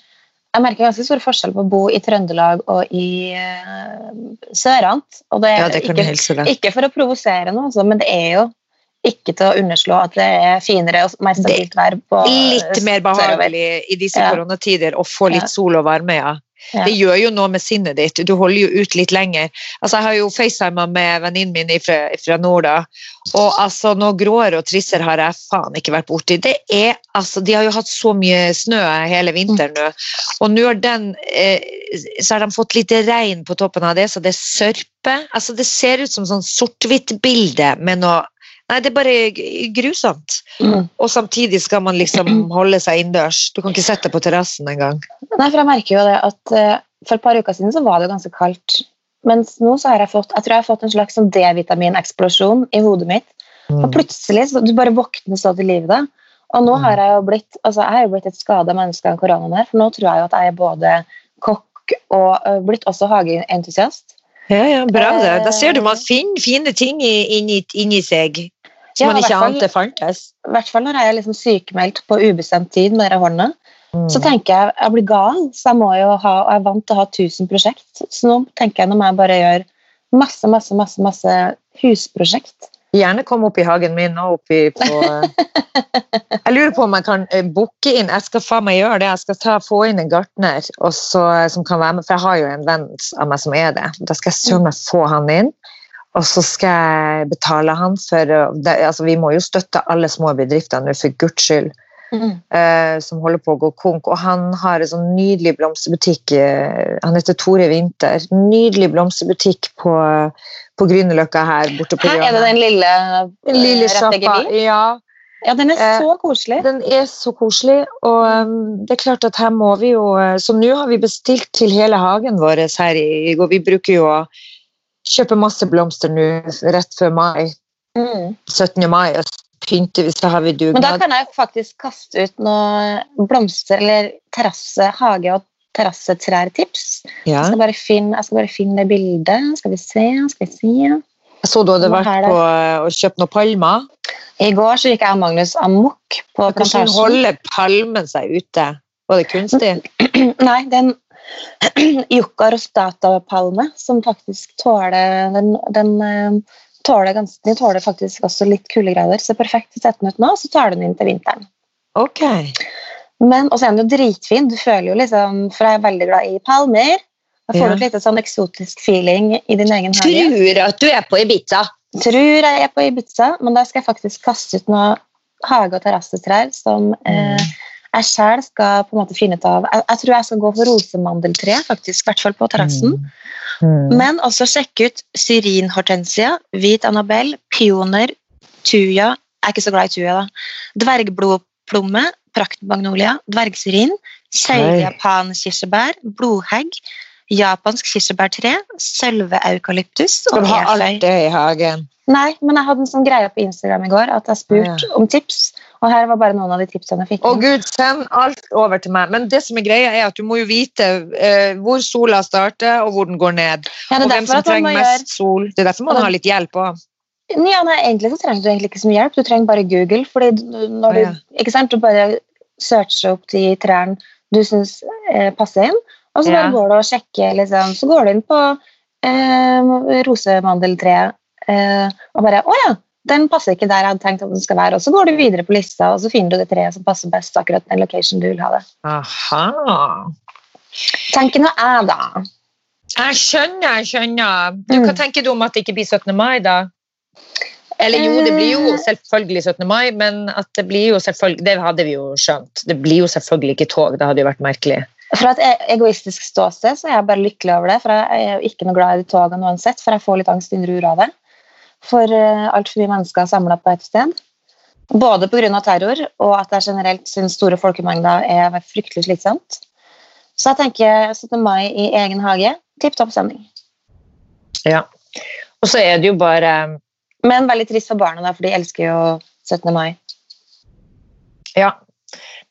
[SPEAKER 1] Jeg merker ganske stor forskjell på å bo i Trøndelag og i uh, Sørant. Og det er
[SPEAKER 2] Ja, det
[SPEAKER 1] ikke, ikke for å provosere noe, altså, men det er jo ikke til å underslå at det er finere og mer stabilt vær på
[SPEAKER 2] Litt mer behagelig i disse
[SPEAKER 1] Ja.
[SPEAKER 2] koronatider å få litt sol og varme, ja.
[SPEAKER 1] Ja.
[SPEAKER 2] Det gjør jo noe med sinnet ditt. Du holder jo ut litt lenger. Altså, jeg har jo facetima med venninnen min fra, fra Norda. Og altså, noe gråere og trissere har jeg faen ikke vært borti. Det er, altså, de har jo hatt så mye snø hele vinteren nå. Og nå har den eh, Så har de fått litt regn på toppen av det, så det er sørpe. Altså, det ser ut som sånn sort-hvitt-bilde med noe Nei, det er bare grusomt.
[SPEAKER 1] Mm.
[SPEAKER 2] Og samtidig skal man liksom holde seg innendørs. Du kan ikke sette deg på terrassen engang.
[SPEAKER 1] Nei, for jeg merker jo det at uh, for et par uker siden så var det jo ganske kaldt. Mens nå så har jeg fått jeg tror jeg har fått en slags sånn D-vitamineksplosjon i hodet mitt. Og plutselig så du bare våkner så til livet. da. Og nå har jeg jo blitt altså jeg har jo blitt et skada menneske av koronaen her, for nå tror jeg jo at jeg er både kokk og uh, blitt også hageentusiast.
[SPEAKER 2] Ja, ja, bra det. Da ser du
[SPEAKER 1] Eh.
[SPEAKER 2] man finner fine ting inni, inni seg som
[SPEAKER 1] Ja,
[SPEAKER 2] man ikke ante fantes.
[SPEAKER 1] I hvert fall når jeg er liksom sykemeldt på ubestemt tid med denne hånda. Så tenker jeg jeg blir gal, så jeg må jo ha, og jeg er vant til å ha 1000 prosjekt. Så nå tenker jeg nå må jeg bare gjøre masse, masse, masse, masse husprosjekt.
[SPEAKER 2] Gjerne kom opp i hagen min og oppi på Jeg lurer på om jeg kan eh, booke inn Jeg skal faen meg gjøre det. Jeg skal ta, få inn en gartner også, som kan være med, for jeg har jo en venn av meg som er det. Da skal jeg søren meg få han inn. Og så skal jeg betale han for det, altså Vi må jo støtte alle små bedrifter nå, for guds skyld. eh, som holder på å gå konk. Og han har en sånn nydelig blomsterbutikk. eh, han heter Tore Winther. Nydelig blomsterbutikk på, på Grünerløkka her borte på
[SPEAKER 1] Her er det den lille,
[SPEAKER 2] Den lille
[SPEAKER 1] eh,
[SPEAKER 2] sjappa. Ja,
[SPEAKER 1] Ja, den er så koselig.
[SPEAKER 2] den er så koselig. Og um, det er klart at her må vi jo Så nå har vi bestilt til hele hagen vår her i går. Vi bruker jo å kjøpe masse blomster nå rett før mai.
[SPEAKER 1] Mm.
[SPEAKER 2] 17. mai. Og pynte pynter vi, så har vi
[SPEAKER 1] Men da kan jeg faktisk kaste ut noen blomster- eller terrasse, hage- og terrassetrærtips.
[SPEAKER 2] Ja.
[SPEAKER 1] Jeg, skal bare finne, jeg skal bare finne det bildet. Skal vi se, skal vi se.
[SPEAKER 2] Jeg så du hadde
[SPEAKER 1] Hva
[SPEAKER 2] vært på eh, og kjøpt noen palmer.
[SPEAKER 1] I går så gikk jeg og Magnus amok på
[SPEAKER 2] Hvordan holder palmen seg ute? Var det kunstig?
[SPEAKER 1] Nei, den Yucca rostata-palme som faktisk tåler den, den eh, tåler, ganske, den tåler faktisk også litt kuldegrader. Så er perfekt å sette den ut nå, så tar du den inn til vinteren.
[SPEAKER 2] Ok.
[SPEAKER 1] Men og så er den jo dritfin. Du føler jo liksom, For jeg er veldig glad i palmer. Da får
[SPEAKER 2] Ja.
[SPEAKER 1] du et lite sånn eksotisk feeling i din egen hage.
[SPEAKER 2] Tror at du er på Ibiza.
[SPEAKER 1] Tror jeg er på Ibiza, men da skal jeg faktisk kaste ut noe hage- og terrassetrær som eh, jeg sjøl skal på en måte finne ut av. Jeg, jeg tror jeg skal gå for rosemandeltre, faktisk, i hvert fall på terrassen.
[SPEAKER 2] Mm.
[SPEAKER 1] Men også sjekke ut syrinhortensia, hvit annabelle, pioner, tuja Jeg er ikke så glad i tuja, da. Dvergblodplomme, praktmagnolia, dvergsyrin, sørjapankirsebær, blodhegg, japansk kirsebærtre, sølveeukalyptus
[SPEAKER 2] Skal
[SPEAKER 1] og
[SPEAKER 2] du ha alt det i hagen?
[SPEAKER 1] Nei, men jeg hadde en sånn greie på Instagram i går at jeg spurte
[SPEAKER 2] Ja.
[SPEAKER 1] om tips. Og her var bare noen av de tipsene jeg fikk.
[SPEAKER 2] Å Gud, send alt over til meg. Men det som er greia er at du må jo vite eh, hvor sola starter, og hvor den går ned.
[SPEAKER 1] Ja,
[SPEAKER 2] Og hvem som trenger
[SPEAKER 1] mest
[SPEAKER 2] mest sol. Det er derfor man har litt hjelp òg.
[SPEAKER 1] Ja, nei, egentlig så trenger du egentlig ikke så mye hjelp. Du trenger bare Google. fordi når du,
[SPEAKER 2] Ja.
[SPEAKER 1] ikke sant, du bare searcher opp de trærne du syns eh, passer inn, og så bare
[SPEAKER 2] Ja.
[SPEAKER 1] går du og sjekker. Liksom. Så går du inn på eh, rosemandeltreet eh, og bare Å ja, den passer ikke der jeg hadde tenkt at den skal være. Og så går du videre på lista, og så finner du det treet som passer best akkurat den location du vil ha det.
[SPEAKER 2] Aha.
[SPEAKER 1] Tenker nå jeg, da.
[SPEAKER 2] Jeg skjønner, jeg skjønner. Du, Hva
[SPEAKER 1] Mm.
[SPEAKER 2] tenker du om at det ikke blir 17. mai, da? Eller jo, det blir jo selvfølgelig 17. mai, men at det blir jo selvfølgelig Det hadde vi jo skjønt. Det blir jo selvfølgelig ikke tog. Det hadde jo vært merkelig.
[SPEAKER 1] Fra et egoistisk ståsted så er jeg bare lykkelig over det, for jeg er jo ikke noe glad i de togene uansett, for jeg får litt angst inni ur av det. For uh, altfor mye mennesker samla på ett sted. Både pga. terror og at jeg generelt syns store folkemengder er fryktelig slitsomt. Så jeg tenker 17. mai i egen hage. Tipp topp stemning.
[SPEAKER 2] Ja. Og så er det jo bare
[SPEAKER 1] Men veldig trist for barna, da, for de elsker jo 17. mai.
[SPEAKER 2] Ja.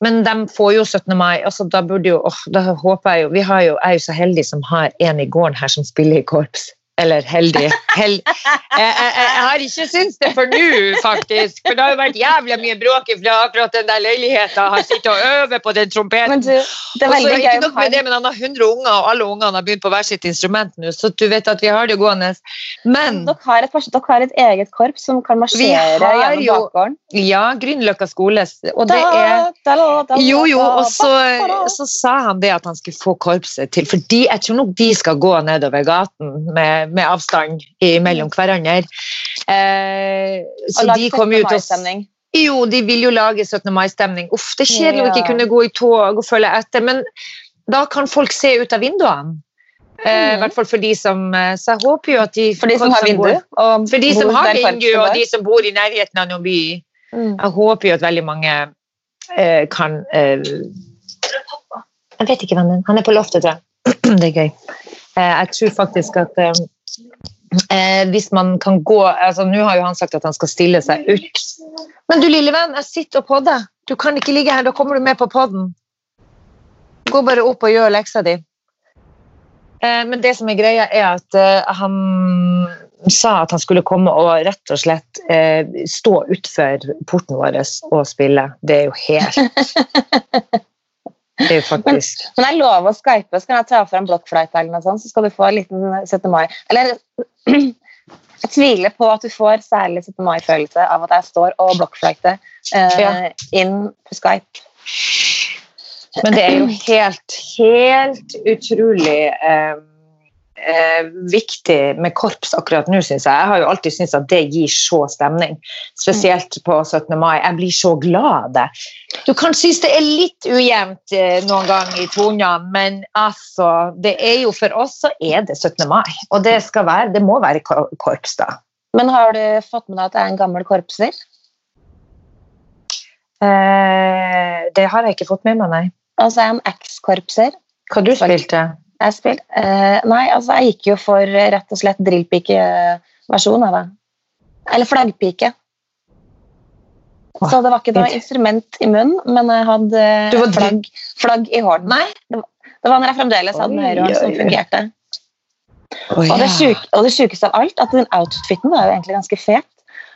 [SPEAKER 2] Men de får jo 17. mai. altså Da burde jo, åh, da håper jeg jo Vi har jo, er jo så heldig som har en i gården her som spiller i korps. Eller heldig. Hel, jeg, jeg, jeg har ikke syntes det for nå, faktisk. For det har jo vært jævlig mye bråk fra akkurat den der leiligheta. Har sittet og øvd på den trompeten.
[SPEAKER 1] Men du, det er Også,
[SPEAKER 2] ikke nok med det, men han har 100 unger, og alle ungene har begynt på hver sitt instrument nå, så du vet at vi har det gående. Men
[SPEAKER 1] Dere har, et, dere har et eget korps som kan marsjere
[SPEAKER 2] har
[SPEAKER 1] gjennom
[SPEAKER 2] jo-
[SPEAKER 1] bakgården.
[SPEAKER 2] ja, Grünerløkka skole, og det er Jo, jo, og så, så sa han det at han skulle få korpset til Fordi jeg tror nok de skal gå nedover gaten med, med avstand mellom hverandre. Eh, så
[SPEAKER 1] Og
[SPEAKER 2] de kom jo
[SPEAKER 1] 17.
[SPEAKER 2] til
[SPEAKER 1] mai-stemning.
[SPEAKER 2] Jo, de vil jo lage 17. mai-stemning. Uff, det er kjedelig å ikke kunne gå i tog og følge etter, men da kan folk se ut av vinduene. Eh, I
[SPEAKER 1] Mhm.
[SPEAKER 2] hvert fall for de som eh, Så jeg håper jo at de
[SPEAKER 1] For de som har vindu. og
[SPEAKER 2] For de som har vindu, og de som bor i nærheten av noen by.
[SPEAKER 1] Mm.
[SPEAKER 2] Jeg håper jo at veldig mange eh, kan eh, Jeg vet ikke hvem det er. Han er på loftet, tror jeg. det er gøy. Eh, jeg tror faktisk at eh, hvis man kan gå altså Nå har jo han sagt at han skal stille seg ut. Men du lille venn, jeg sitter og podder. Du kan ikke ligge her, da kommer du med på podden. Gå bare opp og gjør leksa di. Eh, men det som er greia, er at eh, han sa at han skulle komme og rett og slett eh, stå utfor porten vår og spille. Det er jo helt Det er jo faktisk
[SPEAKER 1] Men jeg lover å skype, så kan jeg ta fram blokkfløyta eller noe sånt, så skal du få en liten 17. mai. Eller jeg tviler på at du får særlig 17. mai-følelse av at jeg står og blokkfløyter eh,
[SPEAKER 2] Ja.
[SPEAKER 1] inn på Skype.
[SPEAKER 2] Men det er jo helt, helt utrolig eh, eh, viktig med korps akkurat nå, syns jeg. Jeg har jo alltid syntes at det gir så stemning. Spesielt på 17. mai. Jeg blir så glad av det. Du kan synes det er litt ujevnt eh, noen gang i tonene, men altså Det er jo for oss så er det 17. mai. Og det skal være, det må være korps, da.
[SPEAKER 1] Men har du fått med deg at jeg er en gammel korpser?
[SPEAKER 2] Eh, det har jeg ikke fått med meg, nei.
[SPEAKER 1] Altså, en ekskorpser.
[SPEAKER 2] Hva du spilte
[SPEAKER 1] Jeg spilt, uh, nei, altså, jeg gikk jo for eh, rett og slett drillpike-versjon av det. Eller flaggpike. Så det var ikke noe instrument i munnen, men jeg hadde flagg, flagg i hånden. Nei, det var, det var når jeg fremdeles hadde høyrehånd som fungerte. Og det,
[SPEAKER 2] ja.
[SPEAKER 1] og det sjukeste av alt, at den outfiten var jo egentlig ganske fet.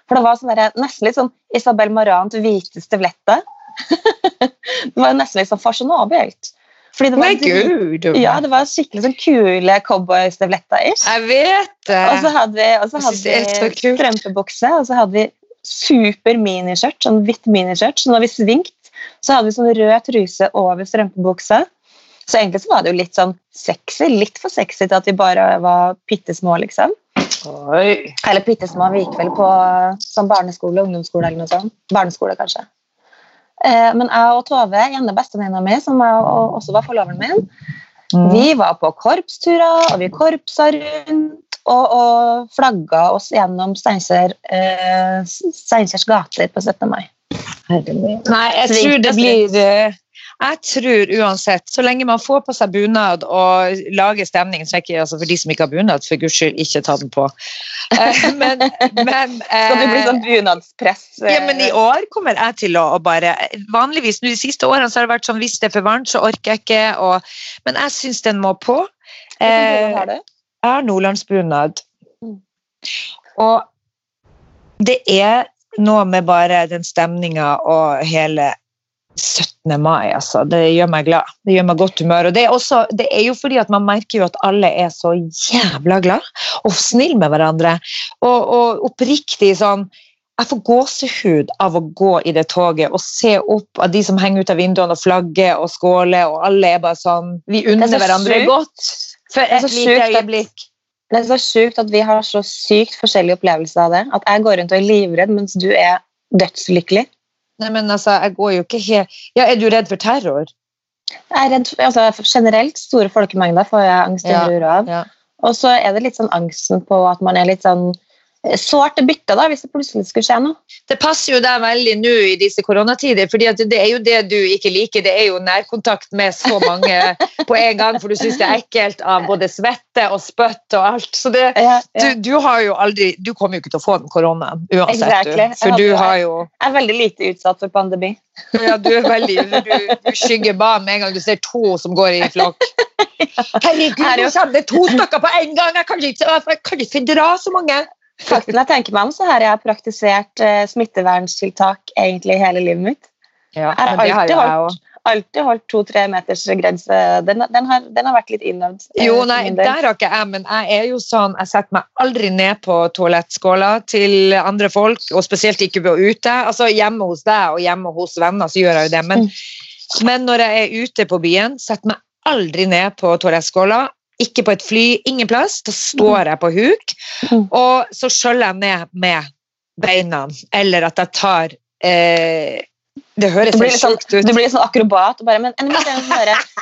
[SPEAKER 1] For det var sånn der, nesten litt sånn Isabel Marant hvite støvletter. det var nesten litt sånn fasjonabelt. Fordi det var,
[SPEAKER 2] Nei, gud!
[SPEAKER 1] Ja, det var skikkelig sånn kule cowboystøvletter. ish.
[SPEAKER 2] Jeg vet det!
[SPEAKER 1] Og så hadde vi, og så hadde vi strømpebukse, og så hadde vi super miniskjørt, sånn hvitt miniskjørt. Så når vi svingte, så hadde vi sånn rød truse over strømpebuksa. Så egentlig så var det jo litt sånn sexy, litt for sexy til at vi bare var bitte små, liksom.
[SPEAKER 2] Oi.
[SPEAKER 1] Eller bitte små, vi gikk vel på sånn barneskole, ungdomsskole eller noe sånt. Barneskole, kanskje. Eh, men jeg og Tove, ene bestevenninna mi, som jeg, også var forloveren min,
[SPEAKER 2] Mm.
[SPEAKER 1] vi var på korpsturer, og vi korpsa rundt og, og flagga oss gjennom Steinkjer, eh, Steinkjers gater på 17. mai.
[SPEAKER 2] Nei, jeg tror det blir Jeg tror uansett, så lenge man får på seg bunad og lager stemning så ikke, altså For de som ikke har bunad, for guds skyld, ikke ta den på. Eh, men, men
[SPEAKER 1] Skal du bli sånn bunadspress?
[SPEAKER 2] Ja, men I år kommer jeg til å, å bare Vanligvis de siste årene så har det vært sånn hvis det er for varmt, så orker jeg ikke. Og, men jeg syns den må på.
[SPEAKER 1] Eh?
[SPEAKER 2] Jeg har nordlandsbunad.
[SPEAKER 1] Mm.
[SPEAKER 2] Og det er noe med bare den stemninga og hele 17. mai, altså. Det gjør meg glad. Det gjør meg godt humør. Og det er, også, det er jo fordi at man merker jo at alle er så jævla glad og snille med hverandre. Og, og oppriktig sånn jeg får gåsehud av å gå i det toget og se opp av de som henger ut av vinduene og flagger og skåler, og alle er bare sånn Vi unner hverandre
[SPEAKER 1] sykt.
[SPEAKER 2] godt for et lite øyeblikk.
[SPEAKER 1] Det er så sjukt at vi har så sykt forskjellige opplevelser av det. At jeg går rundt og er livredd, mens du er dødslykkelig.
[SPEAKER 2] Nei, men altså, jeg går jo ikke helt Ja, er du redd for terror?
[SPEAKER 1] Jeg er redd for, altså, generelt store folkemengder får jeg angst
[SPEAKER 2] Ja,
[SPEAKER 1] og uro av.
[SPEAKER 2] ja.
[SPEAKER 1] Og så er det litt sånn angsten på at man er litt sånn sårt bytte da, hvis det plutselig skulle skje noe.
[SPEAKER 2] Det passer jo deg veldig nå i disse koronatider, fordi det er jo det du ikke liker. Det er jo nærkontakt med så mange på en gang, for du syns det er ekkelt av både svette og spytt og alt. Så det,
[SPEAKER 1] Ja,
[SPEAKER 2] du,
[SPEAKER 1] ja.
[SPEAKER 2] du har jo aldri Du kommer jo ikke til å få den koronaen uansett,
[SPEAKER 1] Exactly.
[SPEAKER 2] du. For du har jo
[SPEAKER 1] Jeg er veldig lite utsatt for pandemi.
[SPEAKER 2] Ja, du er veldig Du, du skygger bare med en gang du ser to som går i flokk. Herregud,
[SPEAKER 1] Her er
[SPEAKER 2] nå kommer det to stykker på en gang! Jeg kan ikke, jeg kan ikke fordra så mange!
[SPEAKER 1] Når jeg tenker meg om, så har jeg praktisert uh, smitteverntiltak egentlig hele livet mitt.
[SPEAKER 2] Ja,
[SPEAKER 1] Jeg har
[SPEAKER 2] alltid det har jeg
[SPEAKER 1] holdt, alltid holdt to-tre meters grense. Den, den, har, den har vært litt innøvd. eh,
[SPEAKER 2] Jo, nei, der har ikke jeg, men jeg er jo sånn Jeg setter meg aldri ned på toalettskåla til andre folk, og spesielt ikke ute. Altså Hjemme hos deg og hjemme hos venner, så gjør jeg jo det. Men, men når jeg er ute på byen, setter meg aldri ned på toalettskåla. Ikke på et fly, ingen plass. Da står jeg på huk,
[SPEAKER 1] Mm.
[SPEAKER 2] og så skjøller jeg ned med beina, eller at jeg tar eh, Det høres
[SPEAKER 1] så
[SPEAKER 2] helt
[SPEAKER 1] sånn,
[SPEAKER 2] sjukt ut.
[SPEAKER 1] du blir litt sånn akrobat. Bare, men en en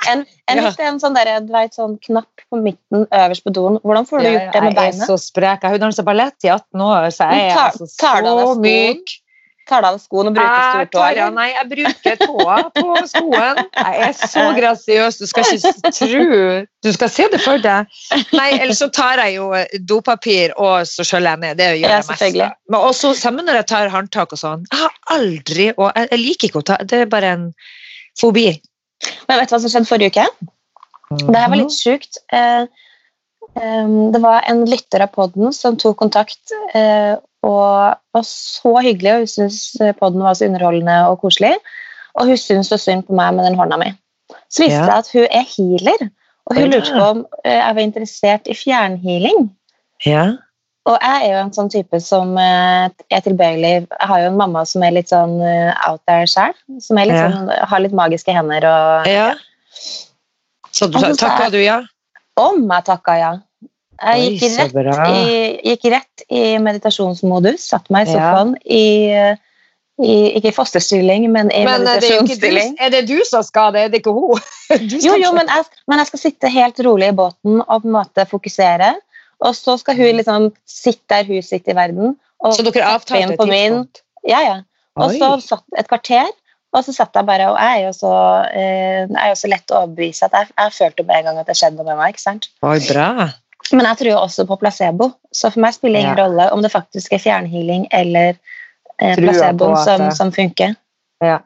[SPEAKER 1] en, en,
[SPEAKER 2] Ja.
[SPEAKER 1] en sånn, der, vet, sånn knapp på midten øverst på doen. Hvordan får du gjort det med
[SPEAKER 2] jeg er så sprek. Jeg har jo danset ballett i 18 år, så jeg er
[SPEAKER 1] tar-
[SPEAKER 2] altså så myk.
[SPEAKER 1] Tar du av skoen og bruker
[SPEAKER 2] Jeg
[SPEAKER 1] stortå?
[SPEAKER 2] tar, ja,
[SPEAKER 1] eller?
[SPEAKER 2] nei, jeg bruker tåa på skoen. Jeg er så grasiøs. Du skal ikke tro Du skal se det for deg. Nei, Ellers så tar jeg jo dopapir og så skjøller jeg ned. Det gjør
[SPEAKER 1] Ja,
[SPEAKER 2] jeg mest. Men også sammen når jeg tar håndtak og sånn. Jeg har aldri og jeg, jeg liker ikke å ta Det er bare en fobi.
[SPEAKER 1] Men vet du hva som skjedde forrige uke? Det her var litt sjukt. Eh, det var en lytter av podden som tok kontakt eh, og var så hyggelig, og hun syntes podden var så underholdende og koselig. Og hun syntes så synd på meg med den hånda mi. Så viste det
[SPEAKER 2] Ja.
[SPEAKER 1] at hun er healer, og hun lurte på om eh, jeg var interessert i fjernhealing.
[SPEAKER 2] Ja.
[SPEAKER 1] Og jeg er jo en sånn type som eh, er tilbøyelig Jeg har jo en mamma som er litt sånn eh, out there sjøl. Som er litt
[SPEAKER 2] Ja.
[SPEAKER 1] sånn, har litt magiske hender og
[SPEAKER 2] ja. Så du, takka du ja?
[SPEAKER 1] Om jeg takka ja. Jeg gikk
[SPEAKER 2] Oi,
[SPEAKER 1] rett, i, gikk rett i meditasjonsmodus, satte meg i
[SPEAKER 2] Ja.
[SPEAKER 1] i, i Ikke i fosterstilling, men i
[SPEAKER 2] Men er det, du,
[SPEAKER 1] meditasjonsstilling.
[SPEAKER 2] er det du som skal det, er det ikke hun?
[SPEAKER 1] Jo, jo, men jeg, men jeg skal sitte helt rolig i båten og på en måte fokusere. Og så skal hun liksom sitte der hun sitter i verden. Og
[SPEAKER 2] Så dere avtalte et tidspunkt?
[SPEAKER 1] Ja, ja. Og
[SPEAKER 2] Oi.
[SPEAKER 1] så satt et kvarter, og så satt jeg bare Og jeg er jo så, eh, jeg er jo så lett å overbevise at jeg, jeg følte med en gang at det skjedde noe med meg. ikke sant?
[SPEAKER 2] Oi, bra.
[SPEAKER 1] Men jeg tror også på placebo, så for meg spiller det ingen
[SPEAKER 2] Ja.
[SPEAKER 1] rolle om det faktisk er fjernhealing eller eh, placeboen som, som funker.
[SPEAKER 2] Ja.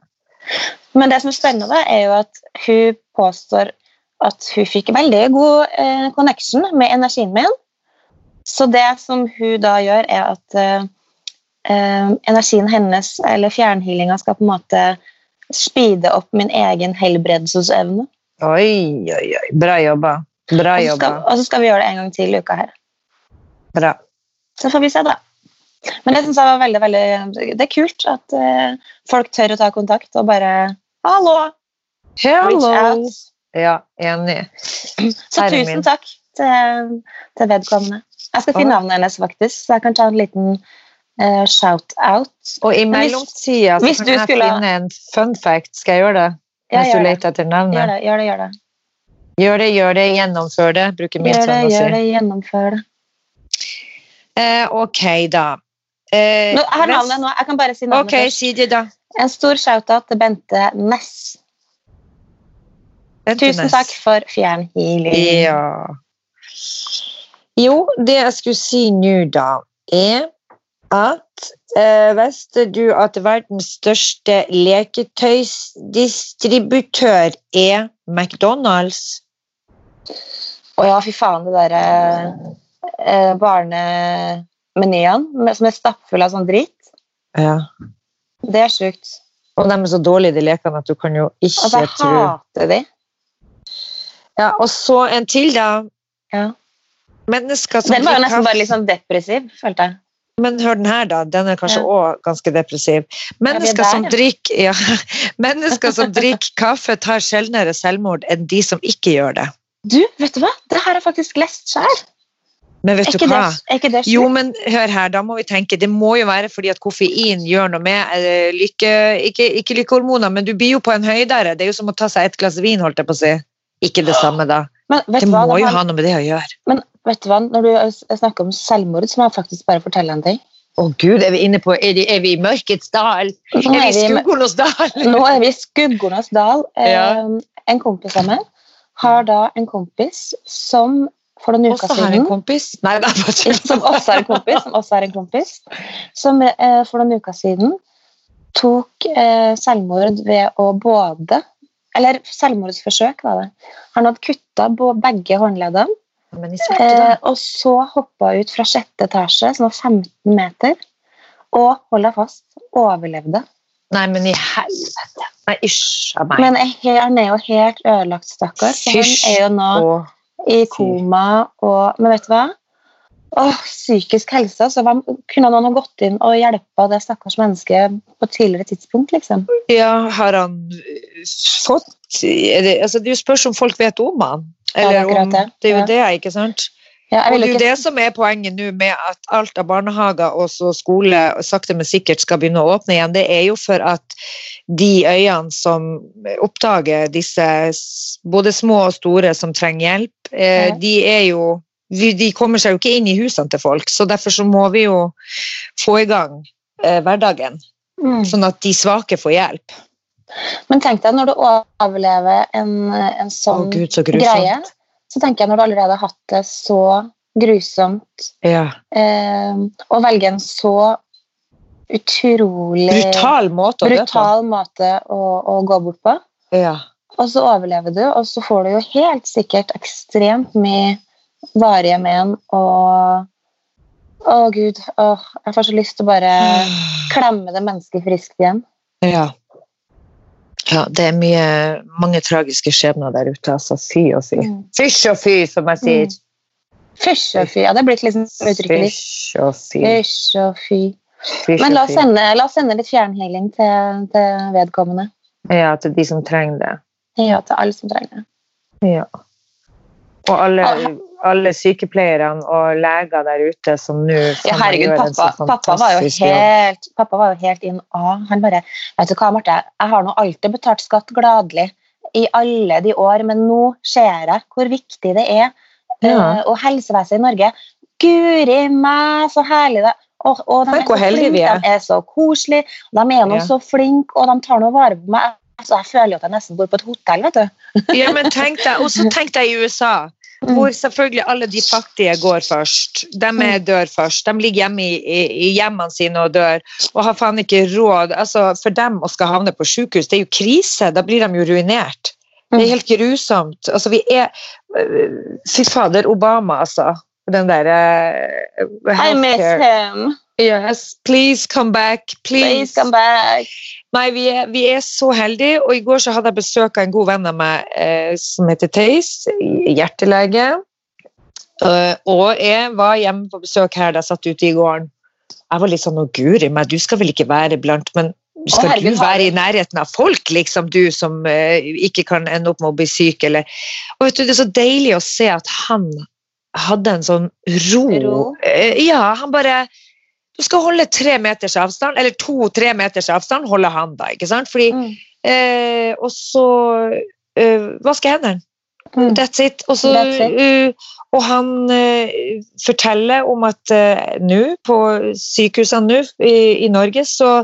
[SPEAKER 1] Men det som er spennende, er jo at hun påstår at hun fikk veldig god eh, connection med energien min. Så det som hun da gjør, er at eh, eh, energien hennes, eller fjernhealinga, skal på en måte speede opp min egen helbredelsesevne.
[SPEAKER 2] Oi, oi, oi. Bra jobba. Bra jobba.
[SPEAKER 1] og så skal vi gjøre det en gang til i uka her.
[SPEAKER 2] Bra.
[SPEAKER 1] Så får vi se, da. Men det synes jeg var veldig, veldig Det er kult at uh, folk tør å ta kontakt og bare Hallo!
[SPEAKER 2] Hello. Ja, enig.
[SPEAKER 1] Så
[SPEAKER 2] Herre
[SPEAKER 1] tusen
[SPEAKER 2] min.
[SPEAKER 1] takk til, til vedkommende. Jeg skal finne navnet hennes, faktisk, så jeg kan ta en liten uh, shout-out.
[SPEAKER 2] Og i mellomtida kan jeg
[SPEAKER 1] skulle-
[SPEAKER 2] finne en fun fact. Skal jeg gjøre det?
[SPEAKER 1] Ja,
[SPEAKER 2] Mens du
[SPEAKER 1] gjør det.
[SPEAKER 2] leter etter
[SPEAKER 1] Gjør
[SPEAKER 2] navnet.
[SPEAKER 1] det, gjør det. Gjør det,
[SPEAKER 2] Gjør det, gjør det, gjennomfør det. Bruker min
[SPEAKER 1] gjør det,
[SPEAKER 2] sønn
[SPEAKER 1] gjør det gjennomfør det.
[SPEAKER 2] Eh, ok, da. Eh,
[SPEAKER 1] Nå, har navnet nå. Jeg kan bare si navnet
[SPEAKER 2] Ok,
[SPEAKER 1] først.
[SPEAKER 2] si det, da.
[SPEAKER 1] En stor shout-out til Bente Ness. Tusen takk for fjernhealing.
[SPEAKER 2] Ja. Jo, det jeg skulle si nå, da, er at eh, Visste du at verdens største leketøysdistributør er McDonald's?
[SPEAKER 1] Å ja, fy faen, det derre eh, barnemenyene som er stappfull av sånn dritt.
[SPEAKER 2] Ja.
[SPEAKER 1] Det er sjukt.
[SPEAKER 2] Og de er så dårlige, de lekene, at du kan jo ikke
[SPEAKER 1] Altså, jeg
[SPEAKER 2] tro
[SPEAKER 1] hater de.
[SPEAKER 2] Ja, Og så en til, da.
[SPEAKER 1] Ja.
[SPEAKER 2] Mennesker som
[SPEAKER 1] Den var jo nesten bare litt sånn depressiv, følte jeg.
[SPEAKER 2] Men hør den her, da. Den er kanskje òg ganske depressiv. Mennesker, som drikker, ja. Mennesker som drikker kaffe, tar sjeldnere selvmord enn de som ikke gjør det.
[SPEAKER 1] Du, vet du hva? Det har jeg faktisk lest sjøl.
[SPEAKER 2] Men vet du hva?
[SPEAKER 1] det
[SPEAKER 2] Jo, men hør her, da må vi tenke. Det må jo være fordi at koffein gjør noe med eh, lykke, ikke, ikke lykkehormoner, men du blir jo på en høydere. Det er jo som å ta seg et glass vin, holdt jeg på å si. Ikke det samme, da.
[SPEAKER 1] Men vet
[SPEAKER 2] Det må
[SPEAKER 1] hva?
[SPEAKER 2] jo ha noe med det å gjøre.
[SPEAKER 1] Men vet du hva? Når du eh, snakker om selvmord, så må jeg faktisk bare fortelle en ting.
[SPEAKER 2] Å gud, er vi inne på Er, det- er vi i mørkets dal?
[SPEAKER 1] Nå
[SPEAKER 2] Er vi
[SPEAKER 1] er
[SPEAKER 2] i skuggenes dal?
[SPEAKER 1] nå er vi i Skuggornas dal. Eh,
[SPEAKER 2] Ja.
[SPEAKER 1] En kompis av meg har da en kompis som for noen uker
[SPEAKER 2] Også har en
[SPEAKER 1] siden
[SPEAKER 2] kompis? Nei, det er bare
[SPEAKER 1] som også er en kompis, som også er en kompis, som eh, for noen uker siden tok eh, selvmord ved å både Eller selvmordsforsøk, var det. Han hadde kutta begge håndleddene, eh, og så hoppa ut fra sjette etasje, som var 15 meter, og holda fast. Overlevde.
[SPEAKER 2] Nei, men i helvete. Nei, ysj a meg.
[SPEAKER 1] Men han er jo helt ødelagt, stakkars. så Han er jo nå i koma og Men vet du hva? Åh, psykisk helse. Altså, hvem, kunne noen ha gått inn og hjulpet det stakkars mennesket på et tidligere tidspunkt? liksom?
[SPEAKER 2] Ja, har han uh, fått det, altså, det er spørs om folk vet om han.
[SPEAKER 1] Ja, det
[SPEAKER 2] Eller om,
[SPEAKER 1] det.
[SPEAKER 2] det er jo
[SPEAKER 1] Ja.
[SPEAKER 2] det, ikke sant?
[SPEAKER 1] Ja,
[SPEAKER 2] Og det er
[SPEAKER 1] jo ikke
[SPEAKER 2] det som er poenget nå med at alt av barnehager og så skole sakte, men sikkert skal begynne å åpne igjen. Det er jo for at de øyene som oppdager disse både små og store som trenger hjelp, eh, de er jo de kommer seg jo ikke inn i husene til folk, så derfor så må vi jo få i gang eh, hverdagen,
[SPEAKER 1] mm.
[SPEAKER 2] sånn at de svake får hjelp.
[SPEAKER 1] Men tenk deg når du overlever en, en sånn
[SPEAKER 2] gud, så
[SPEAKER 1] greie, så tenker jeg når du allerede har hatt det så grusomt,
[SPEAKER 2] Ja.
[SPEAKER 1] eh, å velge en så utrolig
[SPEAKER 2] Brutal måte å
[SPEAKER 1] brutal måte å, å gå bort på.
[SPEAKER 2] Ja.
[SPEAKER 1] Og så overlever du, og så får du jo helt sikkert ekstremt mye varige men og Å, gud. Åh, jeg får så lyst til å bare klemme det mennesket friskt igjen.
[SPEAKER 2] Ja. ja. Det er mye, mange tragiske skjebner der ute. Altså. Fy og fy.
[SPEAKER 1] Mm.
[SPEAKER 2] Fysj og fy, som jeg sier.
[SPEAKER 1] Fysj og fy. Ja, det er blitt liksom uttrykkelig.
[SPEAKER 2] Fysj og fy.
[SPEAKER 1] Fysj og fy.
[SPEAKER 2] Fysj
[SPEAKER 1] Men la oss sende, la oss sende litt fjernhealing til, til vedkommende.
[SPEAKER 2] Ja, til de som trenger det.
[SPEAKER 1] Ja, til alle som trenger det.
[SPEAKER 2] Ja. Og alle,
[SPEAKER 1] Ah.
[SPEAKER 2] alle sykepleierne og leger der ute som nå
[SPEAKER 1] Ja, herregud, pappa, pappa, var jo helt, pappa var jo helt in A. Han bare Vet du hva, Marte, jeg har nå alltid betalt skatt gladelig i alle de år, men nå ser jeg hvor viktig det er.
[SPEAKER 2] Ja.
[SPEAKER 1] eh, og helsevesenet i Norge Guri meg, så herlig det og, og de er så
[SPEAKER 2] er.
[SPEAKER 1] De er så koselige, de er nå
[SPEAKER 2] Ja.
[SPEAKER 1] så flinke, og de tar noe vare på meg. Altså, jeg føler jo at jeg nesten bor på et hotell, vet du.
[SPEAKER 2] Ja, men tenk deg, Og så tenk deg i USA,
[SPEAKER 1] Mm.
[SPEAKER 2] hvor selvfølgelig alle de fattige går først. De er dør først. De ligger hjemme i, i, i hjemmene sine og dør, og har faen ikke råd. Altså, For dem å skal havne på sykehus, det er jo krise. Da blir de jo ruinert. Det er helt grusomt. Altså, vi er øh, Fy fader, Obama, altså. Den derre
[SPEAKER 1] I miss him.
[SPEAKER 2] Yes, please come back.
[SPEAKER 1] Please come back.
[SPEAKER 2] Nei, vi er, vi er så heldige, og i går så hadde jeg besøk av en god venn av meg eh, som heter Theis, hjertelege. Uh, og jeg var hjemme på besøk her da jeg satt ute i gården. Jeg var litt sånn, å guri meg, du skal vel ikke være blant, men skal
[SPEAKER 1] Å, herregud,
[SPEAKER 2] du være i nærheten av folk, liksom, du som uh, ikke kan ende opp med å bli syk, eller Og vet du, det er så deilig å se at han hadde en sånn ro.
[SPEAKER 1] Ro?
[SPEAKER 2] Uh, ja, han bare Du skal holde tre meters avstand, eller to-tre meters avstand, holder han da, ikke sant? Fordi
[SPEAKER 1] Mm.
[SPEAKER 2] Eh, og så eh, vaske hendene.
[SPEAKER 1] Mm.
[SPEAKER 2] That's it. Og, så,
[SPEAKER 1] That's it.
[SPEAKER 2] Uh, og han uh, forteller om at uh, nå, på sykehusene nå i, i Norge, så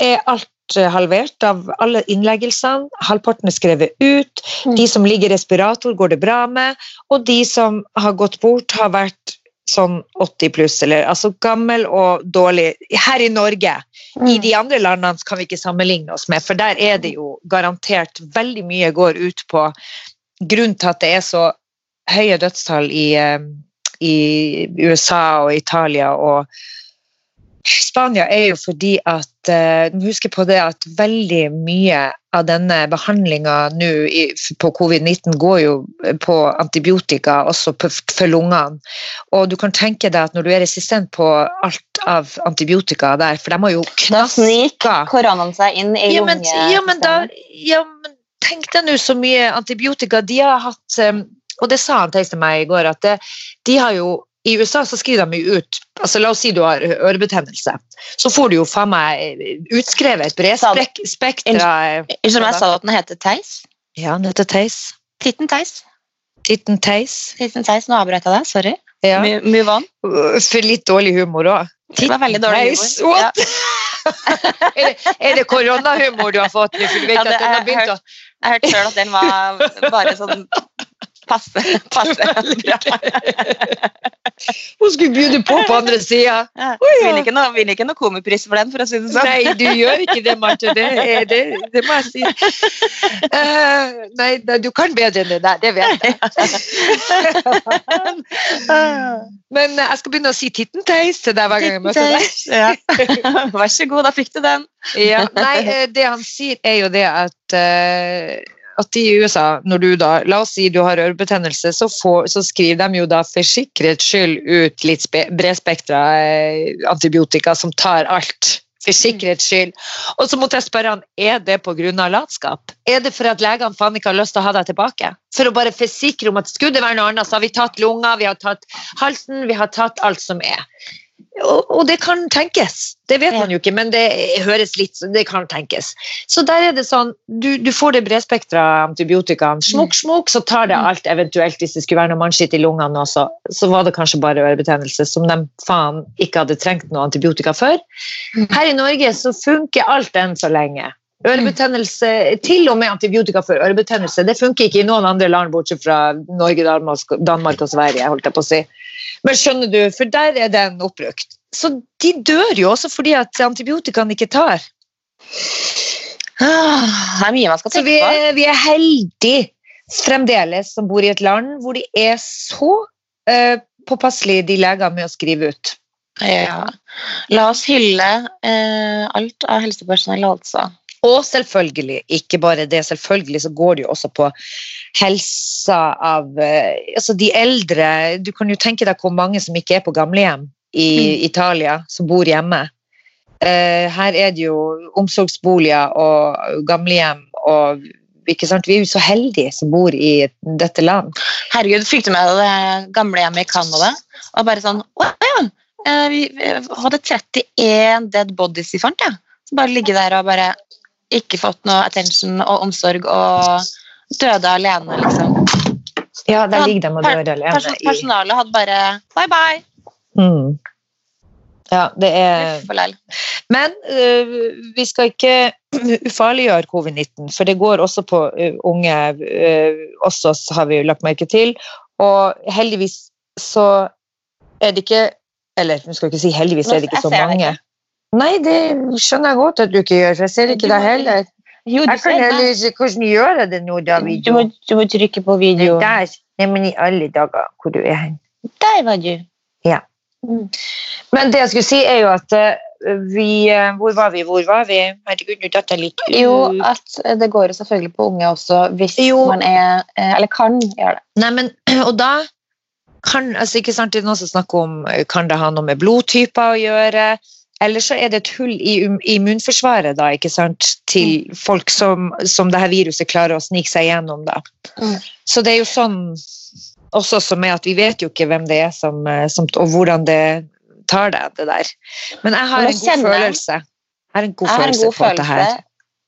[SPEAKER 2] er alt halvert av alle innleggelsene. Halvparten er skrevet ut.
[SPEAKER 1] Mm.
[SPEAKER 2] De som ligger i respirator, går det bra med. Og de som har gått bort, har vært sånn 80 pluss, eller altså gammel og dårlig. Her i Norge.
[SPEAKER 1] Mm.
[SPEAKER 2] I de andre landene kan vi ikke sammenligne oss med, for der er det jo garantert veldig mye går ut på Grunnen til at det er så høye dødstall i, eh, i USA og Italia og Spania er jo fordi at eh, Du må på det at veldig mye av denne behandlinga nå på covid-19 går jo på antibiotika også for lungene. Og du kan tenke deg at når du er resistent på alt av antibiotika der, for de har jo
[SPEAKER 1] Da sniker koronaen seg inn i
[SPEAKER 2] ja, men, ja, men da, ja, men tenk deg nå så mye antibiotika de har hatt um, Og det sa han til meg i går, at det, de har jo i USA så skriver de jo ut altså La oss si du har ørebetennelse. Så får du jo faen meg utskrevet et bredspektra
[SPEAKER 1] Unnskyld meg, sa du at den heter Theis?
[SPEAKER 2] Ja, den heter Theis.
[SPEAKER 1] Titten Theis.
[SPEAKER 2] Titten Theis.
[SPEAKER 1] Titten Theis, Nå avbrøt jeg deg, sorry.
[SPEAKER 2] Ja.
[SPEAKER 1] Mye, on.
[SPEAKER 2] For litt dårlig humor òg.
[SPEAKER 1] Det var veldig dårlig
[SPEAKER 2] Theis,
[SPEAKER 1] humor.
[SPEAKER 2] what? er, det, er det koronahumor du har fått? For du vet
[SPEAKER 1] Ja, det
[SPEAKER 2] at den har begynt å
[SPEAKER 1] Jeg hørte sjøl at den var bare sånn passe. passe.
[SPEAKER 2] Hun skulle bjude på på andre sida.
[SPEAKER 1] Ja.
[SPEAKER 2] Ja.
[SPEAKER 1] Vinner ikke noe, vinner ikke noe komipris for den, for å si det sånn.
[SPEAKER 2] Nei, du gjør ikke det, Marte. Det, det, det må jeg si. Uh, nei, nei, du kan bedre enn det der, det vet jeg. Men jeg skal begynne å si Tittenteis til deg hver gang jeg møter deg.
[SPEAKER 1] Ja. Vær så god, da fikk du den.
[SPEAKER 2] Ja, nei, eh, det han sier, er jo det at eh, at i USA, når du da, la oss si du har ørebetennelse, så, får, så skriver de jo da for sikkerhets skyld ut litt spe- bredspektra eh, antibiotika som tar alt. For sikkerhets skyld. Og så måtte jeg spørre han, er det pga. latskap? Er det for at legene faen ikke har lyst til å ha deg tilbake? For å bare forsikre om at skulle det være noe annet, så har vi tatt lunga, vi har tatt halsen, vi har tatt alt som er. Og, og det kan tenkes. Det vet man jo ikke, men det høres litt Det kan tenkes. Så der er det sånn, du, du får det bredspektra antibiotikaen. Smukk, smukk, så tar det
[SPEAKER 1] Mm.
[SPEAKER 2] alt eventuelt hvis det skulle være noe mannskitt i lungene også. Så var det kanskje bare ørebetennelse som de faen ikke hadde trengt noe antibiotika for.
[SPEAKER 1] Mm.
[SPEAKER 2] Her i Norge så funker alt enn så lenge. Ørebetennelse, Til og med antibiotika for ørebetennelse. Det funker ikke i noen andre land bortsett fra Norge, Danmark, Danmark og Sverige. holdt jeg på å si. Men skjønner du, for der er den oppbrukt. Så de dør jo også fordi at antibiotikaen ikke tar.
[SPEAKER 1] Ah, Det er mye man skal
[SPEAKER 2] Så
[SPEAKER 1] tenke
[SPEAKER 2] vi
[SPEAKER 1] på.
[SPEAKER 2] er, vi er heldige fremdeles som bor i et land hvor de er så uh, påpasselige, de legene, med å skrive ut.
[SPEAKER 1] Ja. La oss hylle uh, alt av helsepersonell, altså.
[SPEAKER 2] Og selvfølgelig, ikke bare det, selvfølgelig så går det jo også på helsa av eh, altså de eldre. Du kan jo tenke deg hvor mange som ikke er på gamlehjem i
[SPEAKER 1] Mm.
[SPEAKER 2] Italia, som bor hjemme. Eh, her er det jo omsorgsboliger og gamlehjem og ikke sant? Vi er jo så heldige som bor i dette land.
[SPEAKER 1] Herregud, fikk du med deg gamlehjemmet i Canada? Og bare sånn Å ja! eh, Vi hadde 31 dead bodies i fant, ja. Bare ligger der og bare ikke fått noe attention og omsorg og døde alene, liksom.
[SPEAKER 2] Ja, der ligger de og dør alene.
[SPEAKER 1] Person personalet hadde bare bye bye.
[SPEAKER 2] Mm. Ja, det er. Men uh, vi skal ikke ufarliggjøre covid-19, for det går også på uh, unge Uh, også har vi lagt merke til. Og heldigvis så er det ikke Eller nå skal jeg ikke si heldigvis er det ikke så mange. Nei, det skjønner jeg godt at du ikke gjør, for jeg ser ikke
[SPEAKER 1] deg
[SPEAKER 2] heller.
[SPEAKER 1] Jo,
[SPEAKER 2] Jeg kan heller ikke hvordan gjør jeg det nå, da,
[SPEAKER 1] Du må, du må trykke på video.
[SPEAKER 2] Der. Nei, men i alle dager, hvor du er hen.
[SPEAKER 1] Der var du.
[SPEAKER 2] Ja.
[SPEAKER 1] Mm.
[SPEAKER 2] Men det jeg skulle si, er jo at vi øh, Hvor var vi? Hvor var vi? Herregud, nå datt jeg litt ut.
[SPEAKER 1] Jo, at det går jo selvfølgelig på unge også, hvis
[SPEAKER 2] Jo.
[SPEAKER 1] man er eh, Eller kan gjøre det.
[SPEAKER 2] Nei, men, og da kan altså ikke sant, Det er noen som snakker om eh, kan det ha noe med blodtyper å gjøre. Eller så er det et hull i immunforsvaret da, ikke sant, til folk som, som det her viruset klarer å snike seg gjennom. Da.
[SPEAKER 1] Mm.
[SPEAKER 2] Så det er jo sånn også som er at vi vet jo ikke hvem det er som, eh, som og hvordan det tar deg, det der. Men jeg har en god
[SPEAKER 1] kjenne-
[SPEAKER 2] følelse. Jeg har en god
[SPEAKER 1] Jeg har en
[SPEAKER 2] følelse
[SPEAKER 1] god
[SPEAKER 2] på dette her.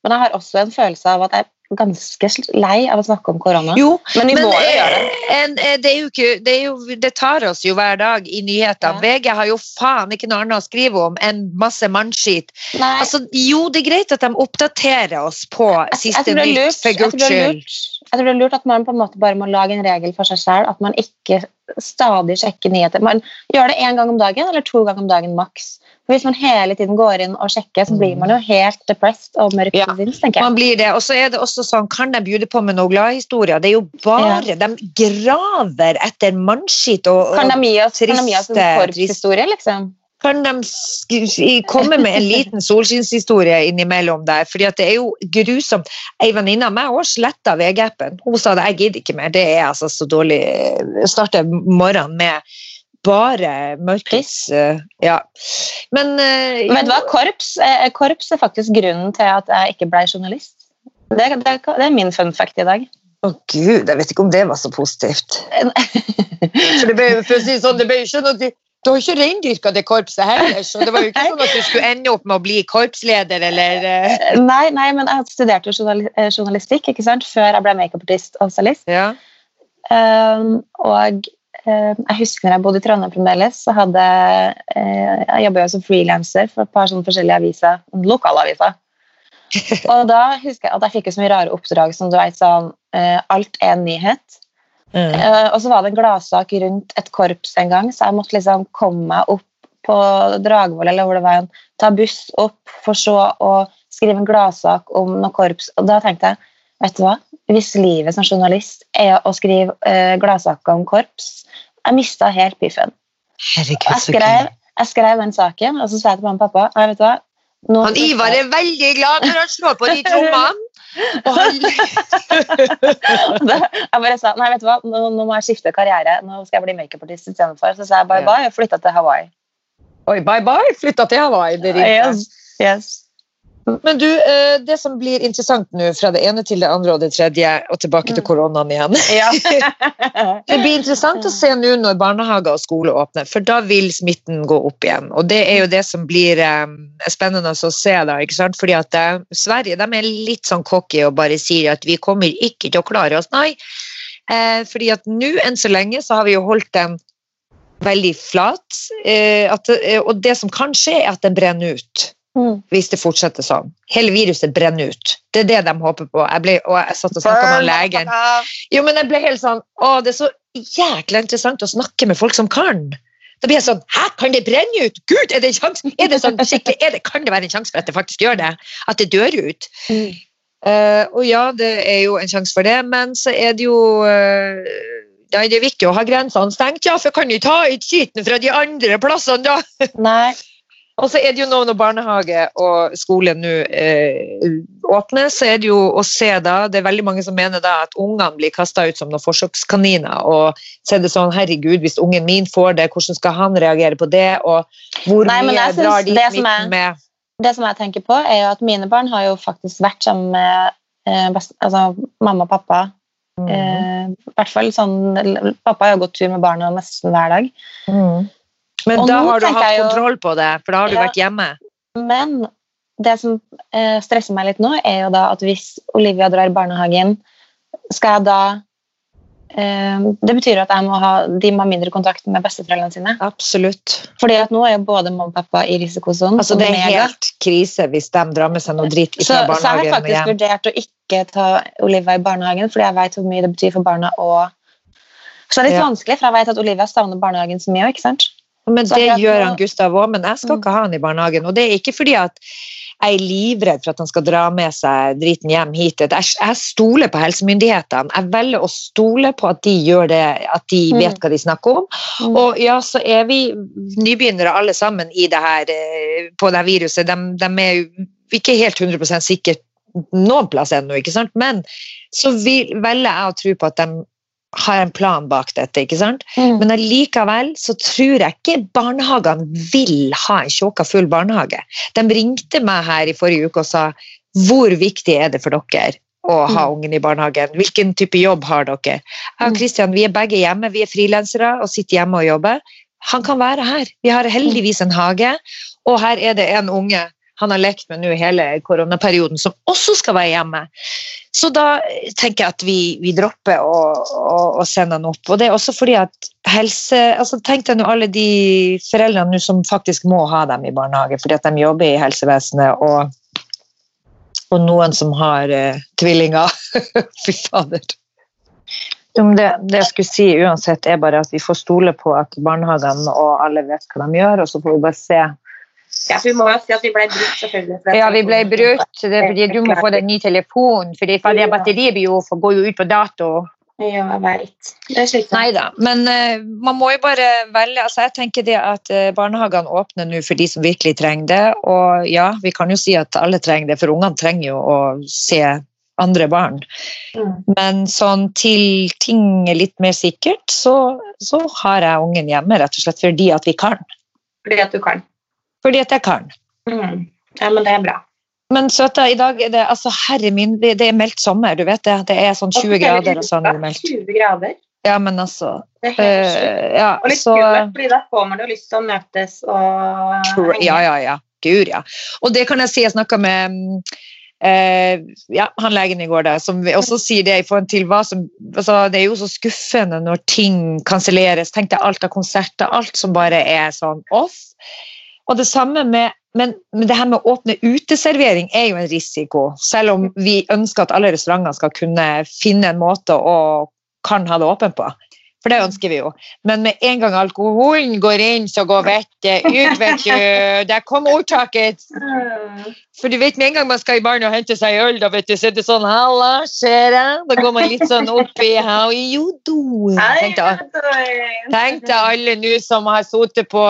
[SPEAKER 1] men jeg har også en følelse av at jeg ganske lei av å snakke om korona.
[SPEAKER 2] Jo,
[SPEAKER 1] Men vi
[SPEAKER 2] men
[SPEAKER 1] må jo gjøre det.
[SPEAKER 2] eh, en, eh, det, er jo ikke, det, er jo, det tar oss jo hver dag i nyhetene.
[SPEAKER 1] Ja.
[SPEAKER 2] VG har jo faen ikke noe annet å skrive om enn masse mannskit. Altså, jo, det er greit at de oppdaterer oss på
[SPEAKER 1] jeg-
[SPEAKER 2] siste nytt, for guds skyld.
[SPEAKER 1] Jeg tror det er lurt at man på en måte bare må lage en regel for seg selv, at man ikke stadig sjekke nyheter. Man gjør det én gang om dagen eller to ganger om dagen maks. For Hvis man hele tiden går inn og sjekker, så blir man jo helt depressed og mørk
[SPEAKER 2] Ja.
[SPEAKER 1] tenker jeg.
[SPEAKER 2] Man blir det, og så er det også sånn, Kan de bjude på med noen gladhistorier? Det er jo bare De graver etter mannskitt og,
[SPEAKER 1] Kan de gi oss, kan de gi oss en
[SPEAKER 2] triste-
[SPEAKER 1] korpshistorie, liksom?
[SPEAKER 2] Kan de komme med en liten solskinnshistorie innimellom der? fordi at det er jo grusomt. Ei venninne av meg også sletta VG-appen. Hun sa det, jeg gidder ikke mer. Det er altså så dårlig. Starter morgenen med bare mørkis. eh, Ja. Men eh,
[SPEAKER 1] Vet du hva? Korps, eh, korps er faktisk grunnen til at jeg ikke ble journalist. Det, det, det er min fun fact i dag.
[SPEAKER 2] Å gud, jeg vet ikke om det var så positivt. For det ble, for å si sånn, det ble jo ikke noe du, har jo ikke reindyrka det korpset heller, så det var jo ikke sånn at du skulle ende opp med å bli korpsleder eller eh,
[SPEAKER 1] Nei, nei, men jeg studerte eh, journalistikk ikke sant? før jeg ble makeupartist og stylist.
[SPEAKER 2] Ja.
[SPEAKER 1] Um, og um, jeg husker når jeg bodde i Trondheim fremdeles, så hadde uh, jeg jobba jo som frilanser for et par sånne forskjellige aviser, lokalaviser. og da husker jeg at jeg fikk jo så mye rare oppdrag som du vet sånn uh, Alt er en nyhet.
[SPEAKER 2] Mm.
[SPEAKER 1] Eh, og så var det en gladsak rundt et korps en gang, så jeg måtte liksom komme meg opp på Dragvoll eller hvor det var, en, ta buss opp for så å skrive en gladsak om noe korps. Og da tenkte jeg, vet du hva, hvis livet som journalist er å skrive uh, gladsaker om korps, jeg mista helt piffen.
[SPEAKER 2] Herregud,
[SPEAKER 1] Jeg skrev, jeg skrev den saken, og så sa jeg til mamma og pappa, «Nei, vet du hva, nå
[SPEAKER 2] Han Ivar er veldig glad når han slår på de trommene. Og
[SPEAKER 1] jeg bare sa, nei, vet du hva, nå, nå må jeg skifte karriere, nå skal jeg bli makeupartist istedenfor. Så sa jeg bye bye og flytta til Hawaii.
[SPEAKER 2] Oi, bye bye, flytta til Hawaii. Det.
[SPEAKER 1] Yes, yes.
[SPEAKER 2] Men du, eh, det som blir interessant nå, fra det ene til det andre og det tredje, og tilbake til
[SPEAKER 1] Mm.
[SPEAKER 2] koronaen igjen
[SPEAKER 1] Ja.
[SPEAKER 2] Det blir interessant å se nå når barnehager og skole åpner, for da vil smitten gå opp igjen. Og det er jo det som blir eh, spennende å se da, ikke sant? Fordi at eh, Sverige de er litt sånn cocky og bare sier at vi kommer ikke til å klare oss. Nei, fordi at nå enn så lenge så har vi jo holdt den veldig flat, at, og det som kan skje er at den brenner ut
[SPEAKER 1] Mm.
[SPEAKER 2] hvis det fortsetter sånn. Hele viruset brenner ut. Det er det de håper på. Jeg ble, og jeg satt og snakka med legen. Jo, men jeg ble helt sånn Å, det er så jækla interessant å snakke med folk som kan. Da blir jeg sånn Hæ, kan det brenne ut? Gud, er det en sjanse? Er det sånn skikkelig? Det, kan det være en sjanse for at det faktisk gjør det? At det dør ut?
[SPEAKER 1] Mm.
[SPEAKER 2] Uh, og ja, det er jo en sjanse for det, men så er det jo eh, Nei, det er viktig å ha grensene stengt, ja, for kan du ta ut skitten fra de andre plassene, da.
[SPEAKER 1] Nei.
[SPEAKER 2] Og så er det jo nå når barnehage og skole nå eh, åpner, så er det jo å se da Det er veldig mange som mener da at ungene blir kasta ut som noen forsøkskaniner. Og så er det sånn Herregud, hvis ungen min får det, hvordan skal han reagere på det? Og hvor
[SPEAKER 1] Nei,
[SPEAKER 2] mye drar de smitten med?
[SPEAKER 1] Det som jeg tenker på, er jo at mine barn har jo faktisk vært sammen med eh, best, altså, mamma og pappa.
[SPEAKER 2] Mm.
[SPEAKER 1] Eh, hvert fall sånn Pappa har jo gått tur med barna nesten hver dag.
[SPEAKER 2] Mm. Men
[SPEAKER 1] Og
[SPEAKER 2] da har du hatt
[SPEAKER 1] jo-
[SPEAKER 2] kontroll på det, for da har du
[SPEAKER 1] Ja.
[SPEAKER 2] vært hjemme.
[SPEAKER 1] Men det som eh, stresser meg litt nå, er jo da at hvis Olivia drar i barnehagen, skal jeg da eh, Det betyr at jeg må ha, de må ha mindre kontakt med besteforeldrene sine.
[SPEAKER 2] Absolutt.
[SPEAKER 1] Fordi at nå er jo både mamma og pappa i risikosonen.
[SPEAKER 2] Altså, det er helt krise hvis de drar med seg noe dritt
[SPEAKER 1] så,
[SPEAKER 2] barnehagen.
[SPEAKER 1] så jeg har faktisk
[SPEAKER 2] hjem.
[SPEAKER 1] vurdert å ikke ta Olivia i barnehagen, fordi jeg vet hvor mye det betyr for barna. Og... Så det er litt
[SPEAKER 2] Ja.
[SPEAKER 1] vanskelig, for jeg vet at Olivia savner barnehagen så mye. ikke sant?
[SPEAKER 2] Men det gjør han Gustav òg, men jeg skal
[SPEAKER 1] Mm.
[SPEAKER 2] ikke ha han i barnehagen. Og det er ikke fordi at jeg er livredd for at han skal dra med seg driten hjem hit. Jeg, jeg stoler på helsemyndighetene. Jeg velger å stole på at de gjør det, at de
[SPEAKER 1] Mm.
[SPEAKER 2] vet hva de snakker om.
[SPEAKER 1] Mm.
[SPEAKER 2] Og ja, så er vi nybegynnere alle sammen i det her, eh, på det her viruset. De, de er jo ikke helt 100% sikre noen plass ennå, ikke sant? Men så vil, velger jeg å tro på at de har en plan bak dette, ikke sant?
[SPEAKER 1] Mm.
[SPEAKER 2] Men allikevel så tror jeg ikke barnehagene vil ha en tjåka full barnehage. De ringte meg her i forrige uke og sa hvor viktig er det for dere å ha ungen i barnehagen? Hvilken type jobb har dere? Jeg og
[SPEAKER 1] Mm.
[SPEAKER 2] Kristian vi er begge hjemme, vi er frilansere og sitter hjemme og jobber. Han kan være her. Vi har heldigvis en hage, og her er det en unge. Han har lekt med nå hele koronaperioden, som også skal være hjemme. Så da tenker jeg at vi, vi dropper å, å, å, sende han opp. Og det er også fordi at helse altså Tenk deg nå alle de foreldrene som faktisk må ha dem i barnehage fordi at de jobber i helsevesenet, og, og noen som har uh, tvillinger. Fy fader. Det, det, jeg skulle si uansett, er bare at vi får stole på at barnehagene og alle vet hva de gjør, og så får vi bare se
[SPEAKER 1] ja, Vi må jo si at vi ble brutt, selvfølgelig.
[SPEAKER 2] Ja, vi ble er fordi du må få deg ny telefon, for det batteriet blir jo, går jo ut på dato.
[SPEAKER 1] Ja, jeg vet. Det slitsomt.
[SPEAKER 2] Nei da, men uh, man må jo bare velge. altså Jeg tenker det at uh, barnehagene åpner nå for de som virkelig trenger det. Og ja, vi kan jo si at alle trenger det, for ungene trenger jo å se andre barn. Mm. Men sånn til ting er litt mer sikkert, så, så har jeg ungen hjemme rett og slett fordi at vi kan.
[SPEAKER 1] Fordi at du kan?
[SPEAKER 2] Fordi at jeg kan.
[SPEAKER 1] Mm. Ja, men det er bra.
[SPEAKER 2] Men søta, i dag er det altså, herre min, det, det, er meldt sommer, du vet det. Det er sånn 20 grader og sånn er det meldt.
[SPEAKER 1] 20 grader?
[SPEAKER 2] Ja, men altså
[SPEAKER 1] Det er helt uh, ja, Og litt skummelt, fordi da får man jo lyst til å møtes og
[SPEAKER 2] Ja, ja, ja. Gud, ja. Og det kan jeg si, jeg snakka med uh, ja, han legen i går, da, som også sier det i forhold til hva som altså, Det er jo så skuffende når ting kanselleres. Tenk deg alt av konserter, alt som bare er sånn off. Og det samme med men, men, det her med å åpne uteservering er jo en risiko. Selv om vi ønsker at alle restauranter skal kunne finne en måte å kan ha det åpent på. For det ønsker vi jo. Men med en gang alkoholen går inn, så går vettet ut, vet du. Der kom ordtaket. For du vet med en gang man skal i baren og hente seg øl, da vet du, så er det sånn Halla, skjer det? Da går man litt sånn opp i doing? Tenk deg alle nå som har sittet på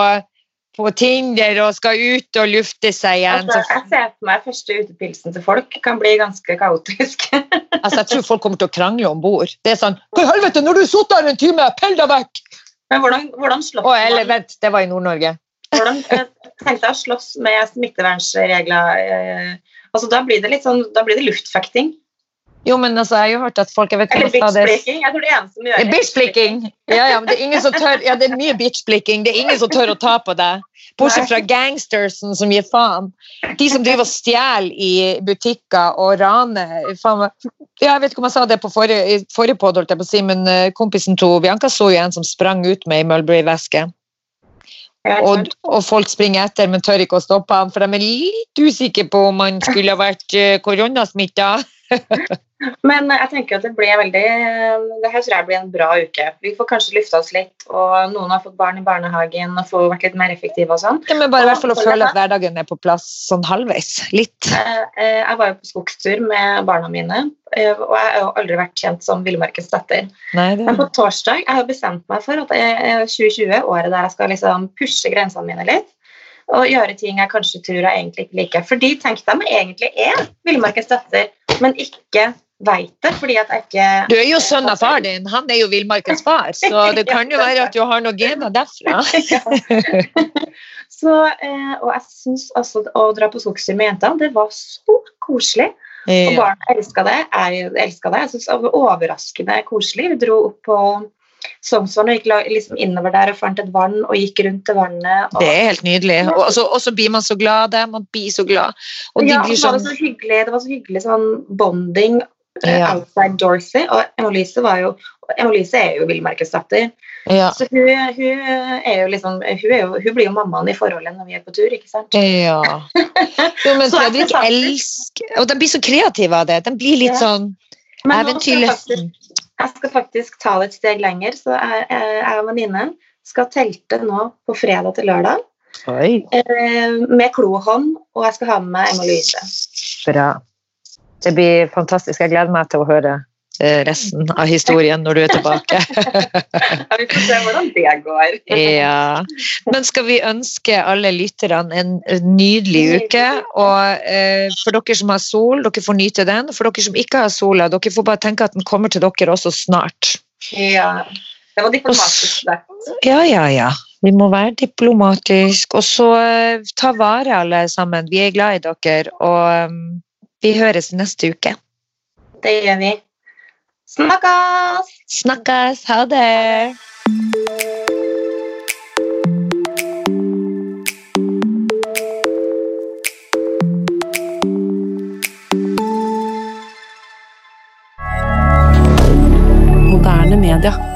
[SPEAKER 2] på Tinder og skal ut og lufte seg igjen.
[SPEAKER 1] Altså, jeg ser for meg første utepilsen til folk kan bli ganske kaotisk.
[SPEAKER 2] altså, jeg tror folk kommer til å krangle om bord. Det er sånn Hva i helvete, når du har sittet her en time, pell deg vekk!
[SPEAKER 1] Men hvordan, hvordan slåss
[SPEAKER 2] man? Eller vent, det var i Nord-Norge.
[SPEAKER 1] Hvordan tenkte jeg å slåss med smittevernregler? Eh, altså, da blir det litt sånn, da blir det luftfekting.
[SPEAKER 2] Jo, men altså, jeg har jo hørt at folk jeg vet
[SPEAKER 1] Eller bitchblikking. Jeg tror det eneste som gjør
[SPEAKER 2] det. Bitchblikking! Ja, ja, men det er ingen som tør Ja, det er mye bitchblikking. Det er ingen som tør å ta på deg. Bortsett fra gangstersen som gir faen. De som driver og stjeler i butikker og raner. Ja, jeg vet ikke om jeg sa det på forrige, forrige podd, si, men eh, kompisen til Bianca så jo en som sprang ut med ei Mulberry-veske. Og, og, folk springer etter, men tør ikke å stoppe ham, for de er litt usikre på om han skulle ha vært uh, koronasmitta.
[SPEAKER 1] Men jeg tenker at det blir veldig Det her tror jeg blir en bra uke. Vi får kanskje lufta oss litt, og noen har fått barn i barnehagen og får vært litt mer effektive og sånn.
[SPEAKER 2] Ja, men bare i hvert fall å føle at hverdagen er på plass sånn halvveis. Litt.
[SPEAKER 1] Eh, eh, jeg var jo på skogstur med barna mine, eh, og jeg har jo aldri vært kjent som villmarkens datter. Men på torsdag jeg har bestemt meg for at 2020, året der jeg skal liksom pushe grensene mine litt, og gjøre ting jeg kanskje tror jeg egentlig ikke liker. Fordi tenk deg meg egentlig er villmarkens datter, men ikke veit det fordi at jeg ikke
[SPEAKER 2] Du er jo sønn av far din, han er jo villmarkens far, så det kan jo være at du har noen gener derfra.
[SPEAKER 1] så, eh, og jeg syns altså å dra på skogstur med jentene, det var så koselig. Og barna elska det. Jeg elska det. Jeg syns det var overraskende koselig. Vi dro opp på Sognsvann og gikk liksom innover der og fant et vann og gikk rundt til vannet.
[SPEAKER 2] Og... Det er helt nydelig. Og så blir man så glad der. Man blir så glad.
[SPEAKER 1] Og ja, de sånn... det, var så hyggelig, det var så hyggelig sånn bonding Eh, ja. outside Dorsey. Og Emma-Lise var jo Emma-Lise er jo villmarkedsdatter. Ja. Så hun, hun, er jo liksom hun, er jo, hun, blir jo mammaen i forholdet når vi er på tur, ikke sant?
[SPEAKER 2] Ja. Jo, men Fredrik elsker Og de blir så kreative av det. De blir litt ja. sånn eventyrlysten.
[SPEAKER 1] Jeg skal faktisk ta det et steg lenger, så jeg, jeg og venninne skal telte nå på fredag til lørdag. Oi. med klohånd, og jeg skal ha med meg Emma-Louise.
[SPEAKER 2] Bra. Det blir fantastisk. Jeg gleder meg til å høre eh, resten av historien når du er tilbake.
[SPEAKER 1] ja, vi får se hvordan det går.
[SPEAKER 2] ja. Men skal vi ønske alle lytterne en nydelig uke. Og eh, for dere som har sol, dere får nyte den. For dere som ikke har sola, dere får bare tenke at den kommer til dere også snart.
[SPEAKER 1] Ja. Det var diplomatisk.
[SPEAKER 2] Ja, ja, ja. Vi må være diplomatiske. Og så eh, ta vare, alle sammen. Vi er glad i dere. og um, vi høres neste uke.
[SPEAKER 1] Det gjør vi. Snakkes!
[SPEAKER 2] Snakkes. Ha det.
[SPEAKER 3] moderne media.